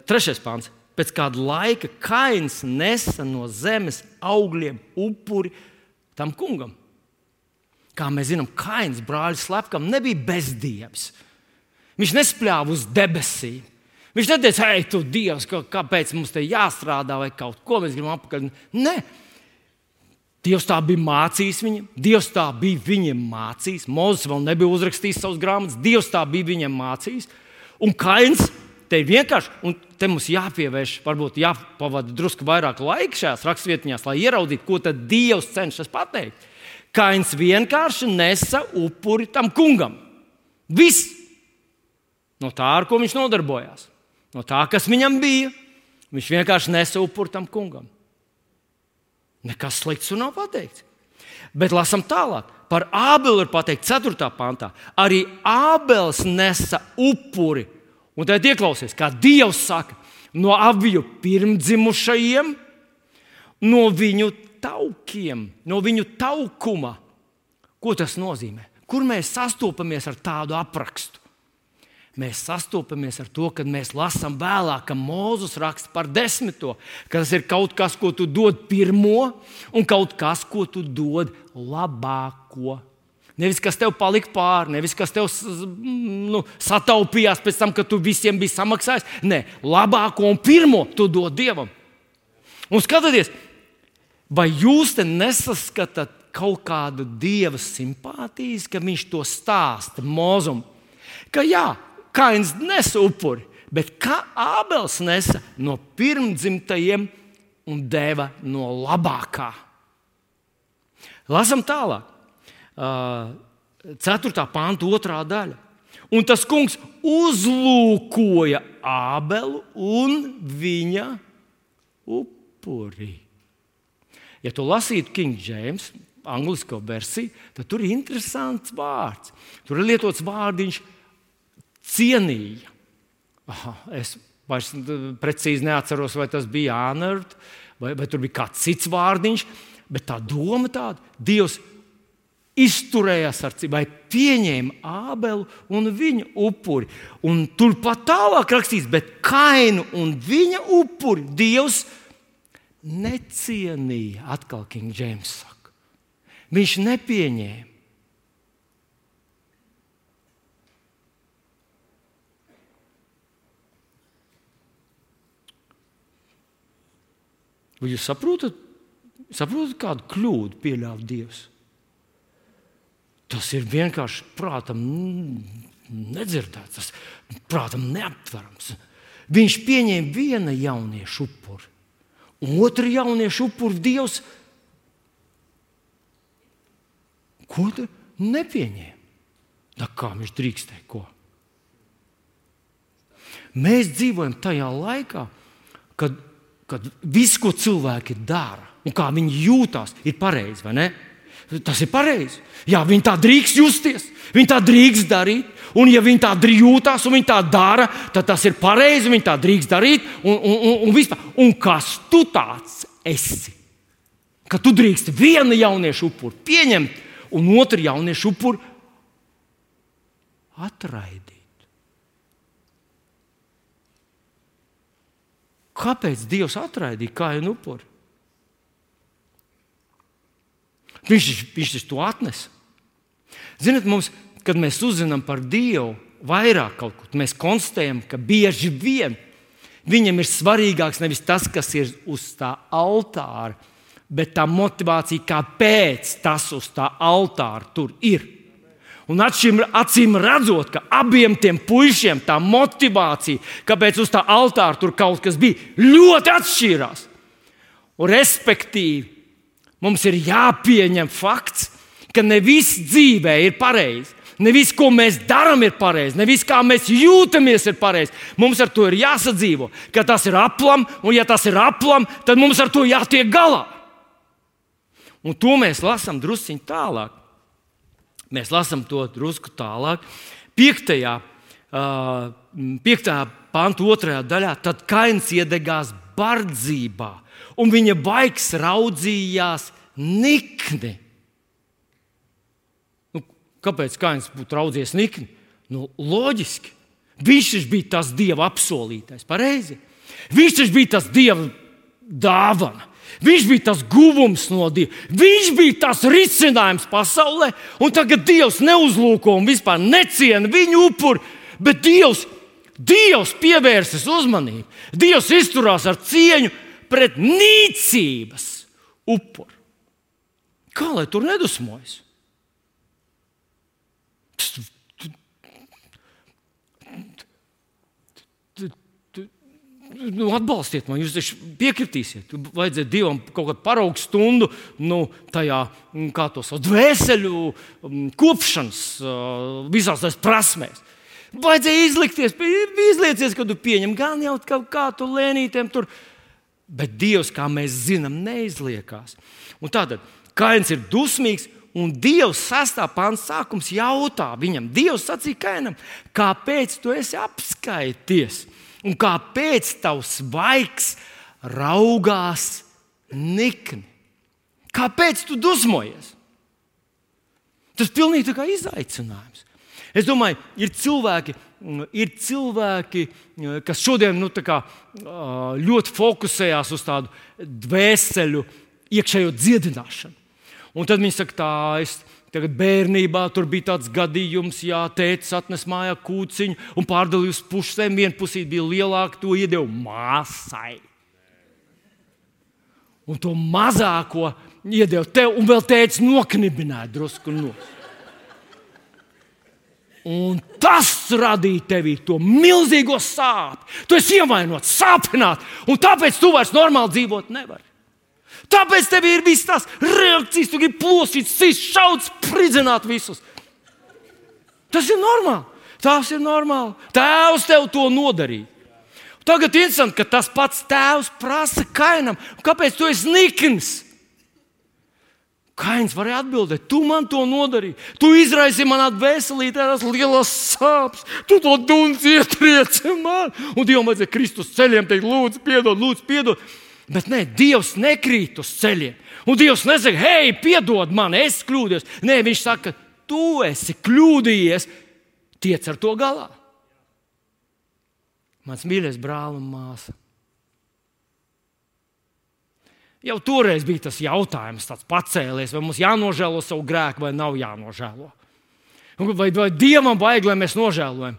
Trešais pāns. Pēc kāda laika kains nesa no zemes augļiem upuri tam kungam. Kā mēs zinām, kains brālis slepkam nebija bezdievs. Viņš nespļāva uz debesīm. Viņš neteica, ej, tu Dievs, kāpēc mums te jāstrādā vai kaut ko mēs gribam apakaļ. Nē, Dievs tā bija mācījis viņam, Dievs tā bija viņam mācījis. Mozus vēl nebija uzrakstījis savus grāmatas, Dievs tā bija viņam mācījis. Un Kains te vienkārši, un te mums jāpievērš, varbūt jāpavada drusku vairāk laika šajās rakstvietņās, lai ieraudzītu, ko tad Dievs cenšas pateikt. Kains vienkārši nesa upuri tam kungam. Viss no tā, ar ko viņš nodarbojās no tā, kas viņam bija. Viņš vienkārši nesa upuri tam kungam. Nekas slikts nav pateikts. Bet lasām tālāk. Par Ābelu ir pateikts 4. pantā. Arī Ābels nesa upuri. Un tad ieklausies, kā Dievs saka, no abiju pirmdzimušajiem, no viņu taukiem, no viņu taukuma. Ko tas nozīmē? Kur mēs sastopamies ar tādu aprakstu? mēs sastopamies ar to, kad mēs lasām vēlāk, ka Mozus raksta par desmito, ka tas ir kaut kas, ko tu dod pirmo, un kaut kas, ko tu dod labāko. Nevis kas tev palika pāri, nevis kas tev nu, sataupījās pēc tam, kad tu visiem biji samaksājis. Nē, labāko un pirmo tu dod dievam. Un skatieties, vai jūs te nesaskatāt kaut kādu dieva simpātijas, ka viņš to stāsta mūzum? Ka jā, Kains nesa upuri, bet kā Ābels nesa no pirmdzimtajiem un deva no labākā. Lasam tālāk, 4. pānta, 2. daļa. Un tas kungs uzlūkoja Ābelu un viņa upuri. Ja tu lasītu King James, angļu versiju, tad tur ir interesants vārds. Tur ir lietots vārdiņš cienīja. Aha, es vairs precīzi neatceros, vai tas bija Ānert, vai, vai tur bija kāds cits vārdiņš, bet tā doma tāda, Dievs izturējās ar cīņu, vai pieņēma Ābelu un viņa upuri. Un turpat tālāk rakstīts, bet kainu un viņa upuri Dievs necienīja. Atkal King James saka, viņš nepieņēma. Vai jūs saprotat, saprotat kādu kļūdu pieļāva Dievs? Tas ir vienkārši prātam nedzirdēts, tas prātam neaptverams. Viņš pieņēma viena jauniešu upuri, otru jauniešu upuri Dievs. Ko tu nepieņēmi? Da kā viņš drīkstēja ko? Mēs dzīvojam tajā laikā, kad kad viss, ko cilvēki dara un kā viņi jūtas, ir pareizi. Tas ir pareizi. Jā, viņi tā drīkst justies, viņi tā drīkst darīt. Un, ja viņi tā jūtas un viņi tā dara, tad tas ir pareizi. Viņi tā drīkst darīt. Un, un, un, un, vispār. un kas tu tāds esi? Ka tu drīkst vienu jauniešu upuri pieņemt, un otru jauniešu upuri atraidīt. Kāpēc Dievs atraidīja kāju upuri? Viņš, viņš to atnesa. Ziniet, mums, kad mēs uzzinām par Dievu vairāk kaut ko, mēs konstatējam, ka bieži vien viņam ir svarīgāks nevis tas, kas ir uz tā altāra, bet tā motivācija, kāpēc tas uz tā altāra tur ir. Un atšķim, acīm redzot, ka abiem tiem puišiem tā motivācija, kāpēc uz tā altāra tur kaut kas bija, ļoti atšķīrās. Un, respektīvi, mums ir jāpieņem fakts, ka ne viss dzīvē ir pareizi. Ne viss, ko mēs darām, ir pareizi. Ne viss, kā mēs jūtamies, ir pareizi. Mums ar to ir jāsadzīvo, ka tas ir aplam, un ja tas ir aplam, tad mums ar to jātiek galā. Un to mēs lasām drusciņā tālāk. Mēs lasām to drusku tālāk. 5. Uh, 5. pantu otrajā daļā, tad kains iedegās bardzībā, un viņa baigs raudzījās nikni. Nu, Kāpēc Kains būtu raudzies nikni? Nu, loģiski. Viņš taču bija tas dieva apsolītais, pareizi. Viņš taču bija tas dieva dāvana. Viņš bija tas guvums no Dieva. Viņš bija tas risinājums pasaulē, un tagad Dievs neuzlūko un vispār neciena viņu upuri, bet Dievs, Dievs pievērsis uzmanību. Dievs izturās ar cieņu pret nīcības upuri. Kā lai tur nedusmojas? nu, atbalstiet man, jūs taču piekritīsiet. Vajadzēja Dievam kaut kādu paraugu stundu, nu, tajā, mm, kā to sauc, dvēseli mm, kopšanas visās tās prasmēs. Vajadzēja izlikties, izlieties, ka tu pieņem gan jau kaut kā tu lēnītēm tur. Bet Dievs, kā mēs zinām, neizliekās. Un tātad Kains ir dusmīgs, un Dievs sastāvā pāns sākums jautā viņam, Dievs sacīja Kainam, kāpēc tu esi apskaities? un kāpēc tavs vaigs raugās nikni? Kāpēc tu dusmojies? Tas pilnīgi izaicinājums. Es domāju, ir cilvēki, ir cilvēki kas šodien nu, kā, ļoti fokusējās uz tādu dvēseli, iekšējo dziedināšanu. Un tad viņi saka, tā, es, Tagad bērnībā tur bija tāds gadījums, jā, tēvs atnes mājā kūciņu un pārdalīja uz pusēm. Viena pusē bija lielāka, to iedeva māsai. Un to mazāko iedeva tev, un vēl tēvs noknibināja drusku no. Un tas radīja tevī to milzīgo sāpju. Tu esi ievainots, sāpināts, un tāpēc tu vairs normāli dzīvot nevari. Tāpēc tev ir visas tās reakcijas, tu gribi plosīt, sist, šaut, spridzināt visus. Tas ir normāli. Tas ir normāli. Tēvs tev to nodarīja. Tagad ir interesanti, ka tas pats tēvs prasa kainam, kāpēc tu esi nikns? Kains varēja atbildēt, tu man to nodarīji. Tu izraisīji manā dvēselī tās lielas sāpes. Tu to dunci ietrieci man. Un Dievam vajadzēja Kristus ceļiem teikt, lūdzu, piedod, lūdzu, piedod. Bet nē, Dievs nekrīt uz ceļiem. Un Dievs nesaka, hei, piedod man, es kļūdījos. Nē, viņš saka, tu esi kļūdījies, tiec ar to galā. Mans mīļais brāl un māsa. Jau toreiz bija tas jautājums, tāds pacēlies, vai mums jānožēlo savu grēku, vai nav jānožēlo. Vai, vai Dievam vajag, lai mēs nožēlojam?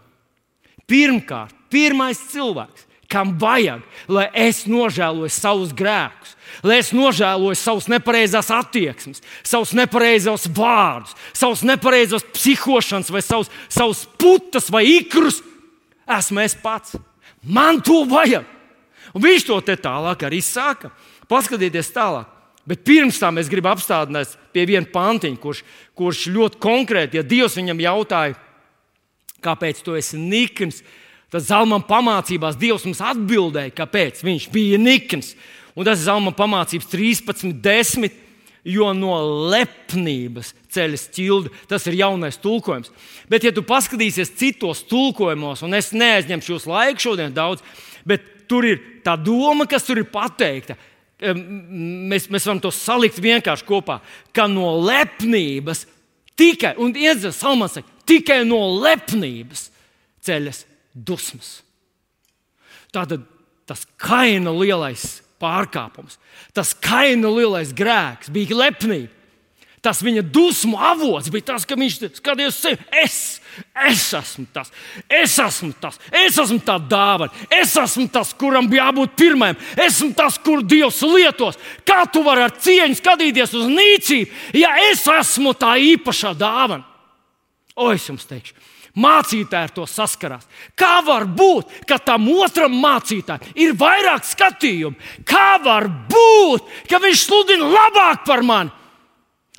Pirmkārt, pirmais cilvēks, kam vajag, lai es nožēloju savus grēkus, lai es nožēloju savus nepareizās attieksmes, savus nepareizos vārdus, savus nepareizos psihošanas, vai savus, savus putas vai ikrus. Esmu es pats. Man to vajag. Un viņš to te tālāk arī saka. Paskatieties tālāk. Bet pirms tam es gribu apstādināt pie viena pantiņa, kurš, kurš ļoti konkrēti, ja Dievs viņam jautāja, kāpēc tu esi nikns, Tad Zalman pamācībās Dievs mums atbildēja, kāpēc viņš bija nikns. Un tas ir Zalman pamācības 13, 10. Jo no lepnības ceļas ķilda. Tas ir jaunais tulkojums. Bet, ja tu paskatīsies citos tulkojumos, un es neaizņemšu jūsu laiku šodien daudz, bet tur ir tā doma, kas tur ir pateikta. Mēs, mēs varam to salikt vienkārši kopā, ka no lepnības tikai, un iedzēs saka, tikai no lepnības ceļas dusmas. Tātad tas kaina lielais pārkāpums, tas kaina lielais grēks bija lepnība. Tas viņa dusmu avots bija tas, ka viņš skatījās sevi. Es, es esmu tas, es esmu tas, es esmu tā dāvana, es esmu tas, kuram bija jābūt pirmajam, esmu tas, kur Dievs lietos. Kā tu vari ar cieņu skatīties uz nīcību, ja es esmu tā īpašā dāvana? O, es jums teikšu, mācītāji ar to saskarās. Kā var būt, ka tam otram mācītājam ir vairāk skatījumu? Kā var būt, ka viņš sludina labāk par mani?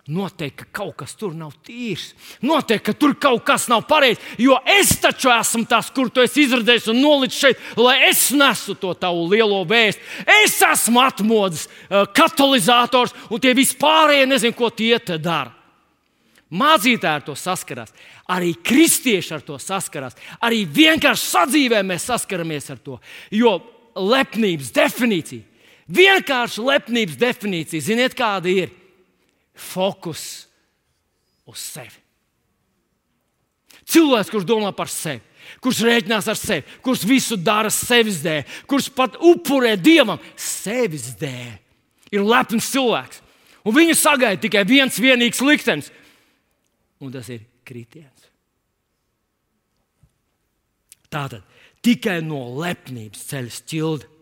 Noteikti, ka kaut kas tur nav tīrs. Noteikti, ka tur kaut kas nav pareizs. Jo es taču esmu tas, kur tu esi izredzējis un nolicis šeit, lai es nesu to tavu lielo vēstu. Es esmu atmodas eh, katalizators, un tie vispārējie nezinu, ko tie dara. Mācītāji ar to saskarās, arī kristieši ar to saskarās, arī vienkārši sadzīvē mēs saskaramies ar to. Jo lepnības definīcija, vienkārši lepnības definīcija, ziniet, kāda ir? Fokus uz sevi. Cilvēks, kurš domā par sevi, kurš rēķinās ar sevi, kurš visu dara sevis dēļ, kurš pat upurē dievam sevis dēļ, ir lepns cilvēks. Un viņu sagaida tikai viens vienīgs liktenis, un tas ir kritiens. Tātad tikai no lepnības ceļas ķilda.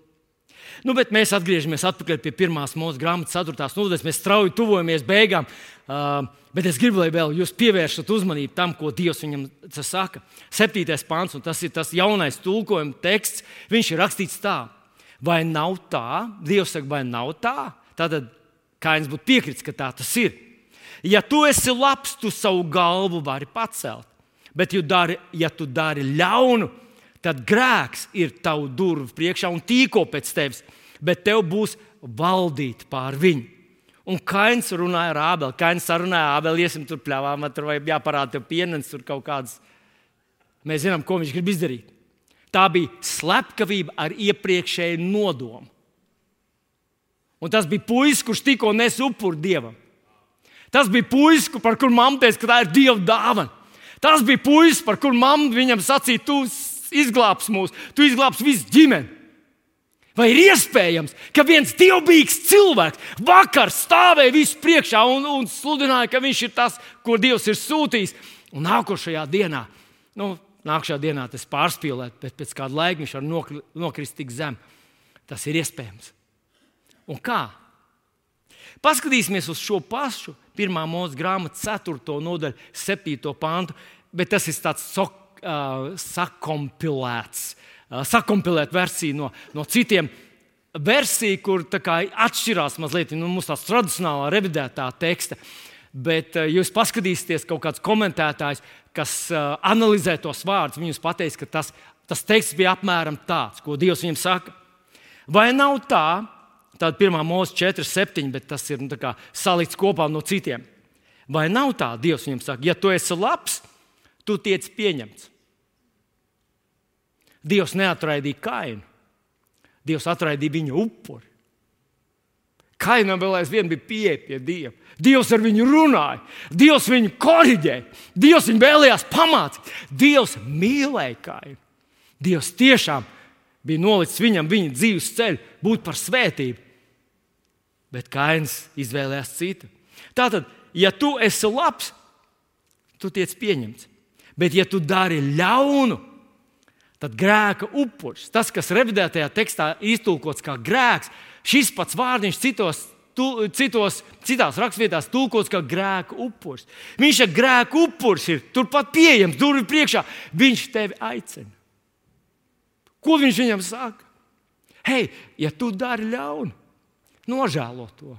Nu, bet mēs atgriežamies pie pirmās mūsu grāmatas, 4. nodaļas. Mēs strauji tuvojamies beigām. Uh, bet es gribu, lai vēl jūs pievēršat uzmanību tam, ko Dievs viņam saka. 7. pāns, un tas ir tas jaunais tulkojuma teksts. Viņš ir rakstīts tā, vai nav tā? Dievs saka, vai nav tā? Tātad Kains būtu piekritis, ka tā tas ir. Ja tu esi labs, tu savu galvu vari pacelt. Bet, ja, dari, ja tu dari ļaunu, tad grēks ir tavu durvju priekšā un tīko pēc tevis, bet tev būs valdīt pār viņu. Un Kains runāja ar Ābeli. Kains sarunāja Ābeli, iesim tur pļāvā, man tur vajag jāparāda tev pienācis, tur kaut kādas. Mēs zinām, ko viņš grib izdarīt. Tā bija slepkavība ar iepriekšēju nodomu. Un tas bija puisis, kurš tikko nes upuri dievam. Tas bija puisis, par kuru mamma teica, ka tā ir dieva dāvana. Tas bija puisis, par kuru mamma viņam sacīja, tu izglābsi mūs, tu izglābsi visu ģimeni. Vai ir iespējams, ka viens dievbijīgs cilvēks vakar stāvēja visu priekšā un, un sludināja, ka viņš ir tas, ko Dievs ir sūtījis, un nākošajā dienā, nu, nākamajā dienā tas pārspīlēt, bet pēc kāda laika viņš var nokrist tik zem. Tas ir iespējams. Un kā? Paskatīsimies uz šo pašu pirmā mūža grāmatas 4. nodaļu, 7. pāntu, bet tas ir tāds sok uh, sakompilēts, uh, sakompilēta versija no, no citiem. Versija, kur kā, atšķirās mazliet no nu, mūsu tradicionālā revidētā teksta. Bet uh, jūs paskatīsieties, kaut kāds komentētājs, kas uh, analizē tos vārdus, viņš pateiks, ka tas, tas teksts bija apmēram tāds, ko Dievs viņam saka. Vai nav tā, tāda pirmā mūzika 4, 7, bet tas ir nu, salikts kopā no citiem. Vai nav tā, Dievs viņam saka, ja tu esi labs, tu tiec pieņemts. Dievs neatraidīja kainu. Dievs atraidīja viņa upuri. Kainam vēl aizvien bija pieeja pie Dieva. Dievs ar viņu runāja, Dievs viņu korģēja, Dievs viņu vēlējās pamācīt. Dievs mīlēja kainu. Dievs tiešām bija nolicis viņam viņa dzīves ceļu, būt par svētību. Bet Kains izvēlējās citu. Tātad, ja tu esi labs, tu tiec pieņemts. Bet, ja tu dari ļaunu, tad grēka upuris, tas, kas revidētajā tekstā iztulkots kā grēks, šis pats vārdiņš citos, tu, citos, citās raksturvietās tulkots kā grēka upuris. Viņš ir grēka upuris, ir turpat pieejams, durvju priekšā. Viņš tevi aicina. Ko viņš viņam saka? Hei, ja tu dari ļaunu, nožēlo to,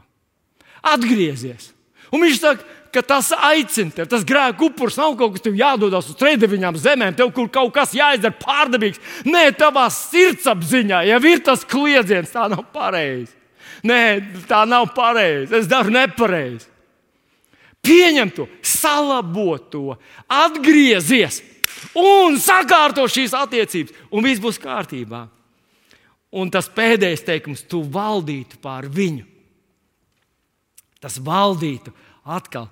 atgriezies. Un viņš saka, ka tas aicina tevi. Tas grēka upurs nav kaut kas, kas jādodas uz trījiem zemēm, tev kur kaut kas jāizdara pārdabīgs. Nē, tavā sirdsapziņā jau ir tas kliedziens, tā nav pareizi. Nē, tā nav pareizi. Es daru nepareizi. Pieņem to, salabo to, atgriezies un sakārto šīs attiecības, un viss būs kārtībā. Un tas pēdējais teikums, tu valdītu pār viņu. Tas valdītu atkal.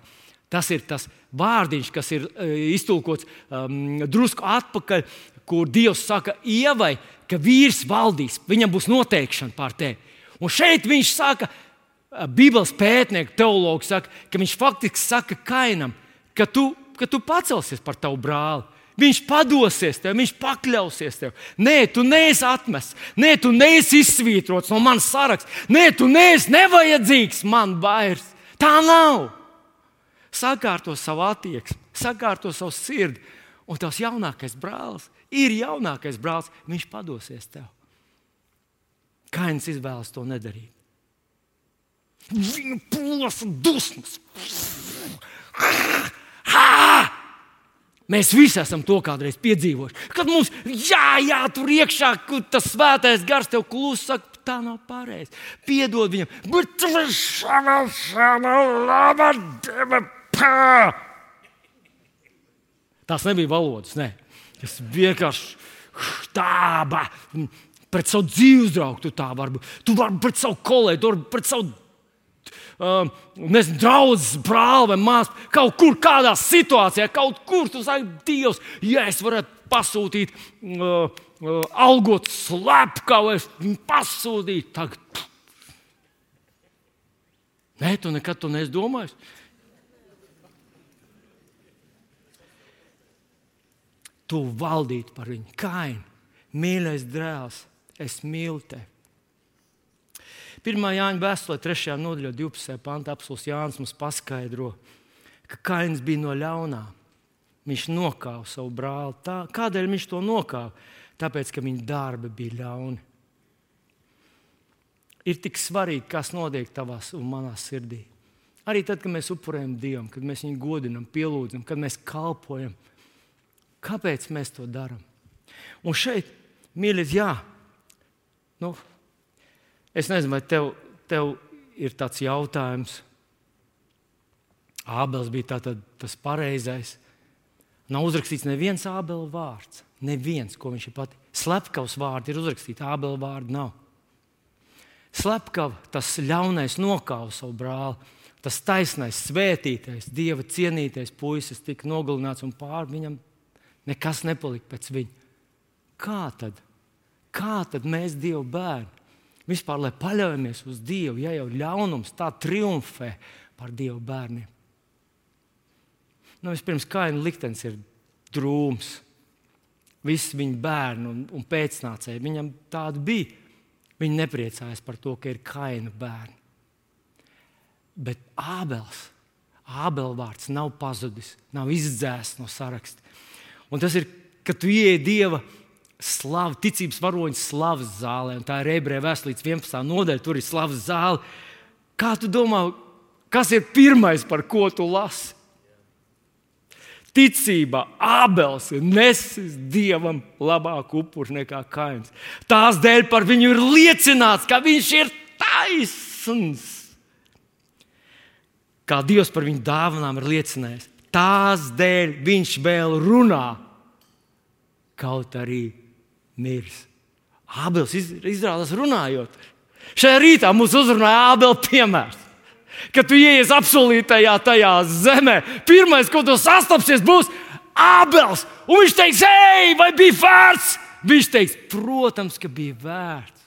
Tas ir tas vārdiņš, kas ir e, iztulkots um, drusku atpakaļ, kur Dievs saka ievai, ka vīrs valdīs, viņam būs noteikšana pār tevi. Un šeit viņš saka, e, Bībeles pētnieks, teologs, saka, ka viņš faktiski saka Kainam, ka tu, ka tu pacelsies par tavu brāli. Viņš padosies tev, viņš pakļausies tev. Nē, tu neesi atmests, nē, tu neesi izsvītrots no manas saraksta, nē, tu neesi nevajadzīgs man vairs. Tā nav sakārto savu attieksmi, sakārto savu sirdi. Un tavs jaunākais brālis ir jaunākais brālis, viņš padosies tev. Kains izvēlas to nedarīt. Pūles un dusmas. Mēs visi esam to kādreiz piedzīvojuši. Kad mums jā, jā, tur iekšā tas svētais gars tev klusi saka, tā nav pareizi. Piedod viņam, bet tas ir šāda, laba deva Pā! Tās nebija valodas, ne. Tas vienkārši tāda. Pret savu dzīves draugu tu tā vari būt. Tu vari pret savu kolēģi, tu vari pret savu um, nezinu, draugs, brālis vai māsas, kaut kur, kādā situācijā, kaut kur tu saki, Dievs, ja es varētu pasūtīt, uh, uh, algot slepkavu, es pasūtītu tagad. Nē, tu nekad to neesi domājis. Tu valdītu par viņu, kainu, mīļais dēls, es mīlu tevi. 1. Jāņa vēstulē, 3. nodaļā, 12. pantā apelsīns Jānis mums paskaidro, ka Kains bija no ļaunā. Viņš nokāva savu brāli. Tā, kādēļ viņš to nokāva? Tāpēc, ka viņa darbi bija ļauni. Ir tik svarīgi, kas notiek tavā un manā sirdī. Arī tad, kad mēs upurējam Dievam, kad mēs viņu godinam, pielūdzam, kad mēs kalpojam. Kāpēc mēs to darām? Un šeit, mīļie, jā, nu, Es nezinu, vai tev, tev ir tāds jautājums. Ābels bija tātad, tas pareizais. Nav uzrakstīts neviens ābela vārds. Neviens, ko viņš ir pati. Slepkavas vārdi ir uzrakstīti, ābela vārdi nav. Slepkava, tas ļaunais nokāva savu brāli. Tas taisnais, svētītais, dieva cienītais puisis tika nogalināts un pār viņam nekas nepalika pēc viņa. Kā tad? Kā tad mēs, Dieva bērni, Vispār, lai paļaujamies uz Dievu, ja jau ļaunums tā triumfē par Dieva bērniem. Nu, vispirms, kaina liktenis ir drūms. Visi viņa bērni un, un pēcnācēji viņam tādu bija. Viņi nepriecājas par to, ka ir kaina bērni. Bet Ābels, Ābela vārds nav pazudis, nav izdzēsts no saraksta. Un tas ir, kad tu ieej Dieva slavu, ticības varoņa slavas zālē. Tā ir ebreja vēstulītes 11. nodaļa, tur ir slavas zāle. Kā tu domā, kas ir pirmais, par ko tu lasi? Ticība, Ābels ir nesis dievam labāku upuri nekā Kains. Tās dēļ par viņu ir liecināts, ka viņš ir taisns. Kā Dievs par viņu dāvanām ir liecinājis. Tās dēļ viņš vēl runā, kaut arī miris. Ābels izrādās runājot. Šajā rītā mums uzrunāja Ābela piemērs. Kad tu ienāc apsolītajā tajā zemē, pirmais, ko tu sastapsies, būs Ābels. Un viņš teiks, ej, vai bija vērts? Viņš teiks, protams, ka bija vērts.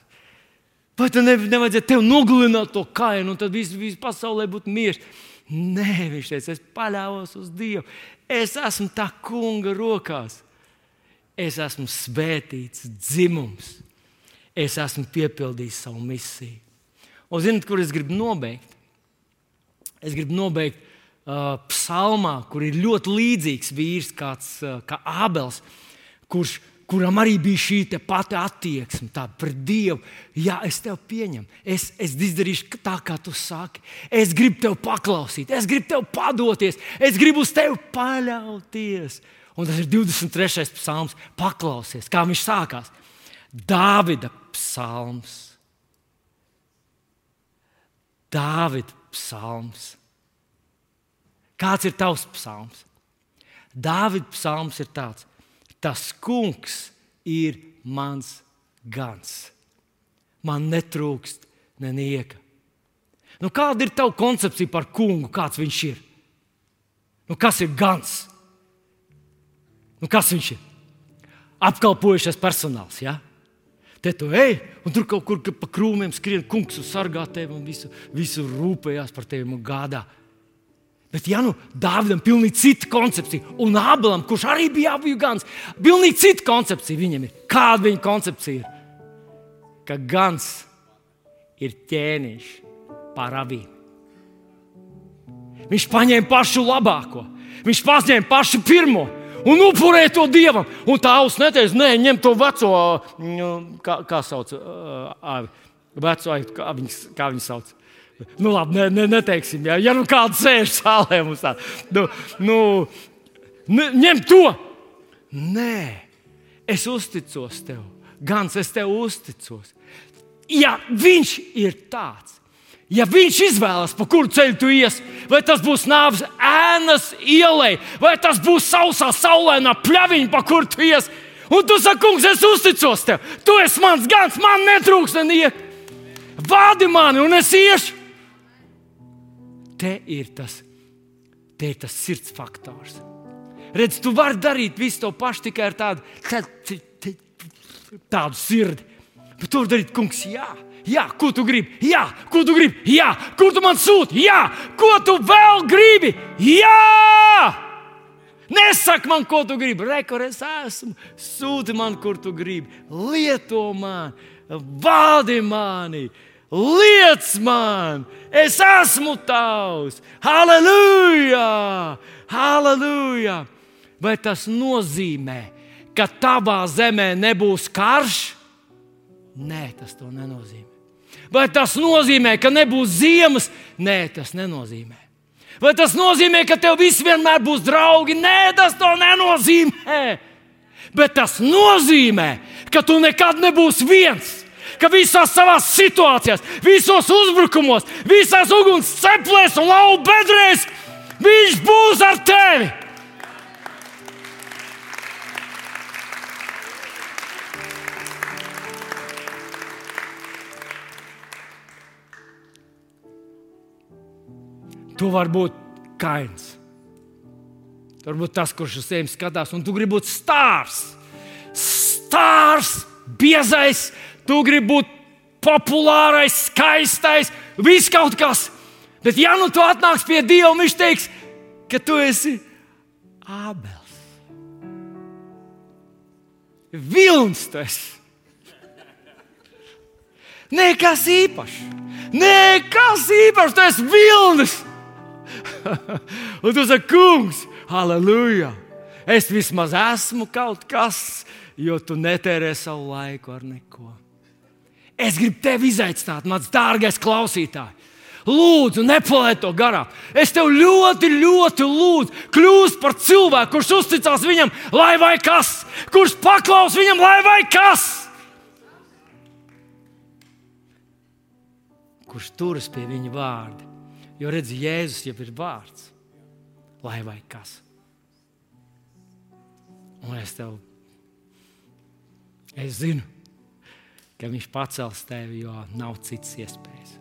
Vai tad ne, nevajadzēja tev nogalināt to kainu, un tad viss vis pasaulē būtu miers? Nē, viņš teica, es paļāvos uz Dievu. Es esmu tā kunga rokās es esmu svētīts dzimums. Es esmu piepildījis savu misiju. Un zinot, kur es gribu nobeigt? Es gribu nobeigt uh, psalmā, kur ir ļoti līdzīgs vīrs, kāds, uh, kā Ābels, kurš, kuram arī bija šī pati attieksme pret Dievu. Jā, es tevi pieņemu, es, es izdarīšu tā, kā tu saki. Es gribu tevi paklausīt, es gribu tevi padoties, es gribu uz tevi paļauties. Un tas ir 23. psalms. Paklausies, kā viņš sākās. Dāvida psalms. Dāvida psalms. Kāds ir tavs psalms? Dāvida psalms ir tāds: Tas kungs ir mans gans. Man netrūkst nenieka. Nu, kāda ir tava koncepcija par kungu? Kāds viņš ir? Nu, kas ir gans? Nu, kas viņš ir? Apkalpojušais personāls. Ja? Te tu ej, un tur kaut kur pa krūmiem skrien kungs un sargā tevi un visu, visu rūpējās par tevi un gādā. Bet, ja nu Dāvidam ir pilnīgi cita koncepcija, un Abelam, kurš arī bija apgājis, pilnīgi cita koncepcija viņam ir. Kāda viņa koncepcija ir? Ka gans ir ķēniņš pār avīm. Viņš paņēma pašu labāko, viņš paņēma pašu pirmo un upurē to dievam. Un tā auss neteiks, nē, ņem to veco, nu, kā, kā sauc, uh, veco, kā viņas, kā viņas sauc. Nu, labi, ne, ne, neteiksim, ja, ja nu kāds sēž zālē mums tā. Nu, nu, ņem to! Nē, es uzticos tev. Gan es tev uzticos. Ja viņš ir tāds, Ja viņš izvēlas, pa kuru ceļu tu ies, vai tas būs nāves ēnas ielai, vai tas būs sausā, saulainā pļaviņa, pa kuru tu ies, un tu saki, kungs, es uzticos tev, tu esi mans gans, man netrūks neniek. Vādi mani, un es iešu. te ir tas, te ir tas sirds faktors. Redz, tu vari darīt visu to pašu tikai ar tādu, tādu sirdi. Bet tur darīt, kungs, jā. Jā, ko tu gribi? Jā, ko tu gribi? Jā, ko tu man sūti? Jā, ko tu vēl gribi? Jā! Nesaki man, ko tu gribi. Rekur, es esmu. Sūti man, kur tu gribi. Lieto man, vādi mani, liec man. Es esmu tavs. Halleluja! Halleluja! Vai tas nozīmē, ka tavā zemē nebūs karš? Nē, tas to nenozīmē. Vai tas nozīmē, ka nebūs ziemas? Nē, tas nenozīmē. Vai tas nozīmē, ka tev viss vienmēr būs draugi? Nē, tas to nenozīmē. Bet tas nozīmē, ka tu nekad nebūsi viens. Ka visās savās situācijās, visos uzbrukumos, visās uguns ceplēs un lauku bedrēs viņš būs ar tevi. Tu vari būt kains. Varbūt tas, kurš uz sevi skatās, un tu gribi būt stārs. Stārs, biezais, tu gribi būt populārais, skaistais, viss kaut kas. Bet, ja nu tu atnāks pie Dieva, viņš teiks, ka tu esi Ābels. Vilns tas! Nekas īpašs! Nekas īpašs! Tas ir vilnis! Un tu saki, kungs, halleluja! Es vismaz esmu kaut kas, jo tu netērē savu laiku ar neko. Es gribu tevi izaicināt, mans dārgais klausītāj. Lūdzu, nepalaid to garām. Es tev ļoti, ļoti lūdzu, kļūst par cilvēku, kurš uzticās viņam, lai vai kas, kurš paklaus viņam, lai vai kas. Kurš turas pie viņa vārda. Jo redz, Jēzus jau ir vārds, lai vai kas. Un es tev, es zinu, ka viņš pacels tevi, jo nav citas iespējas.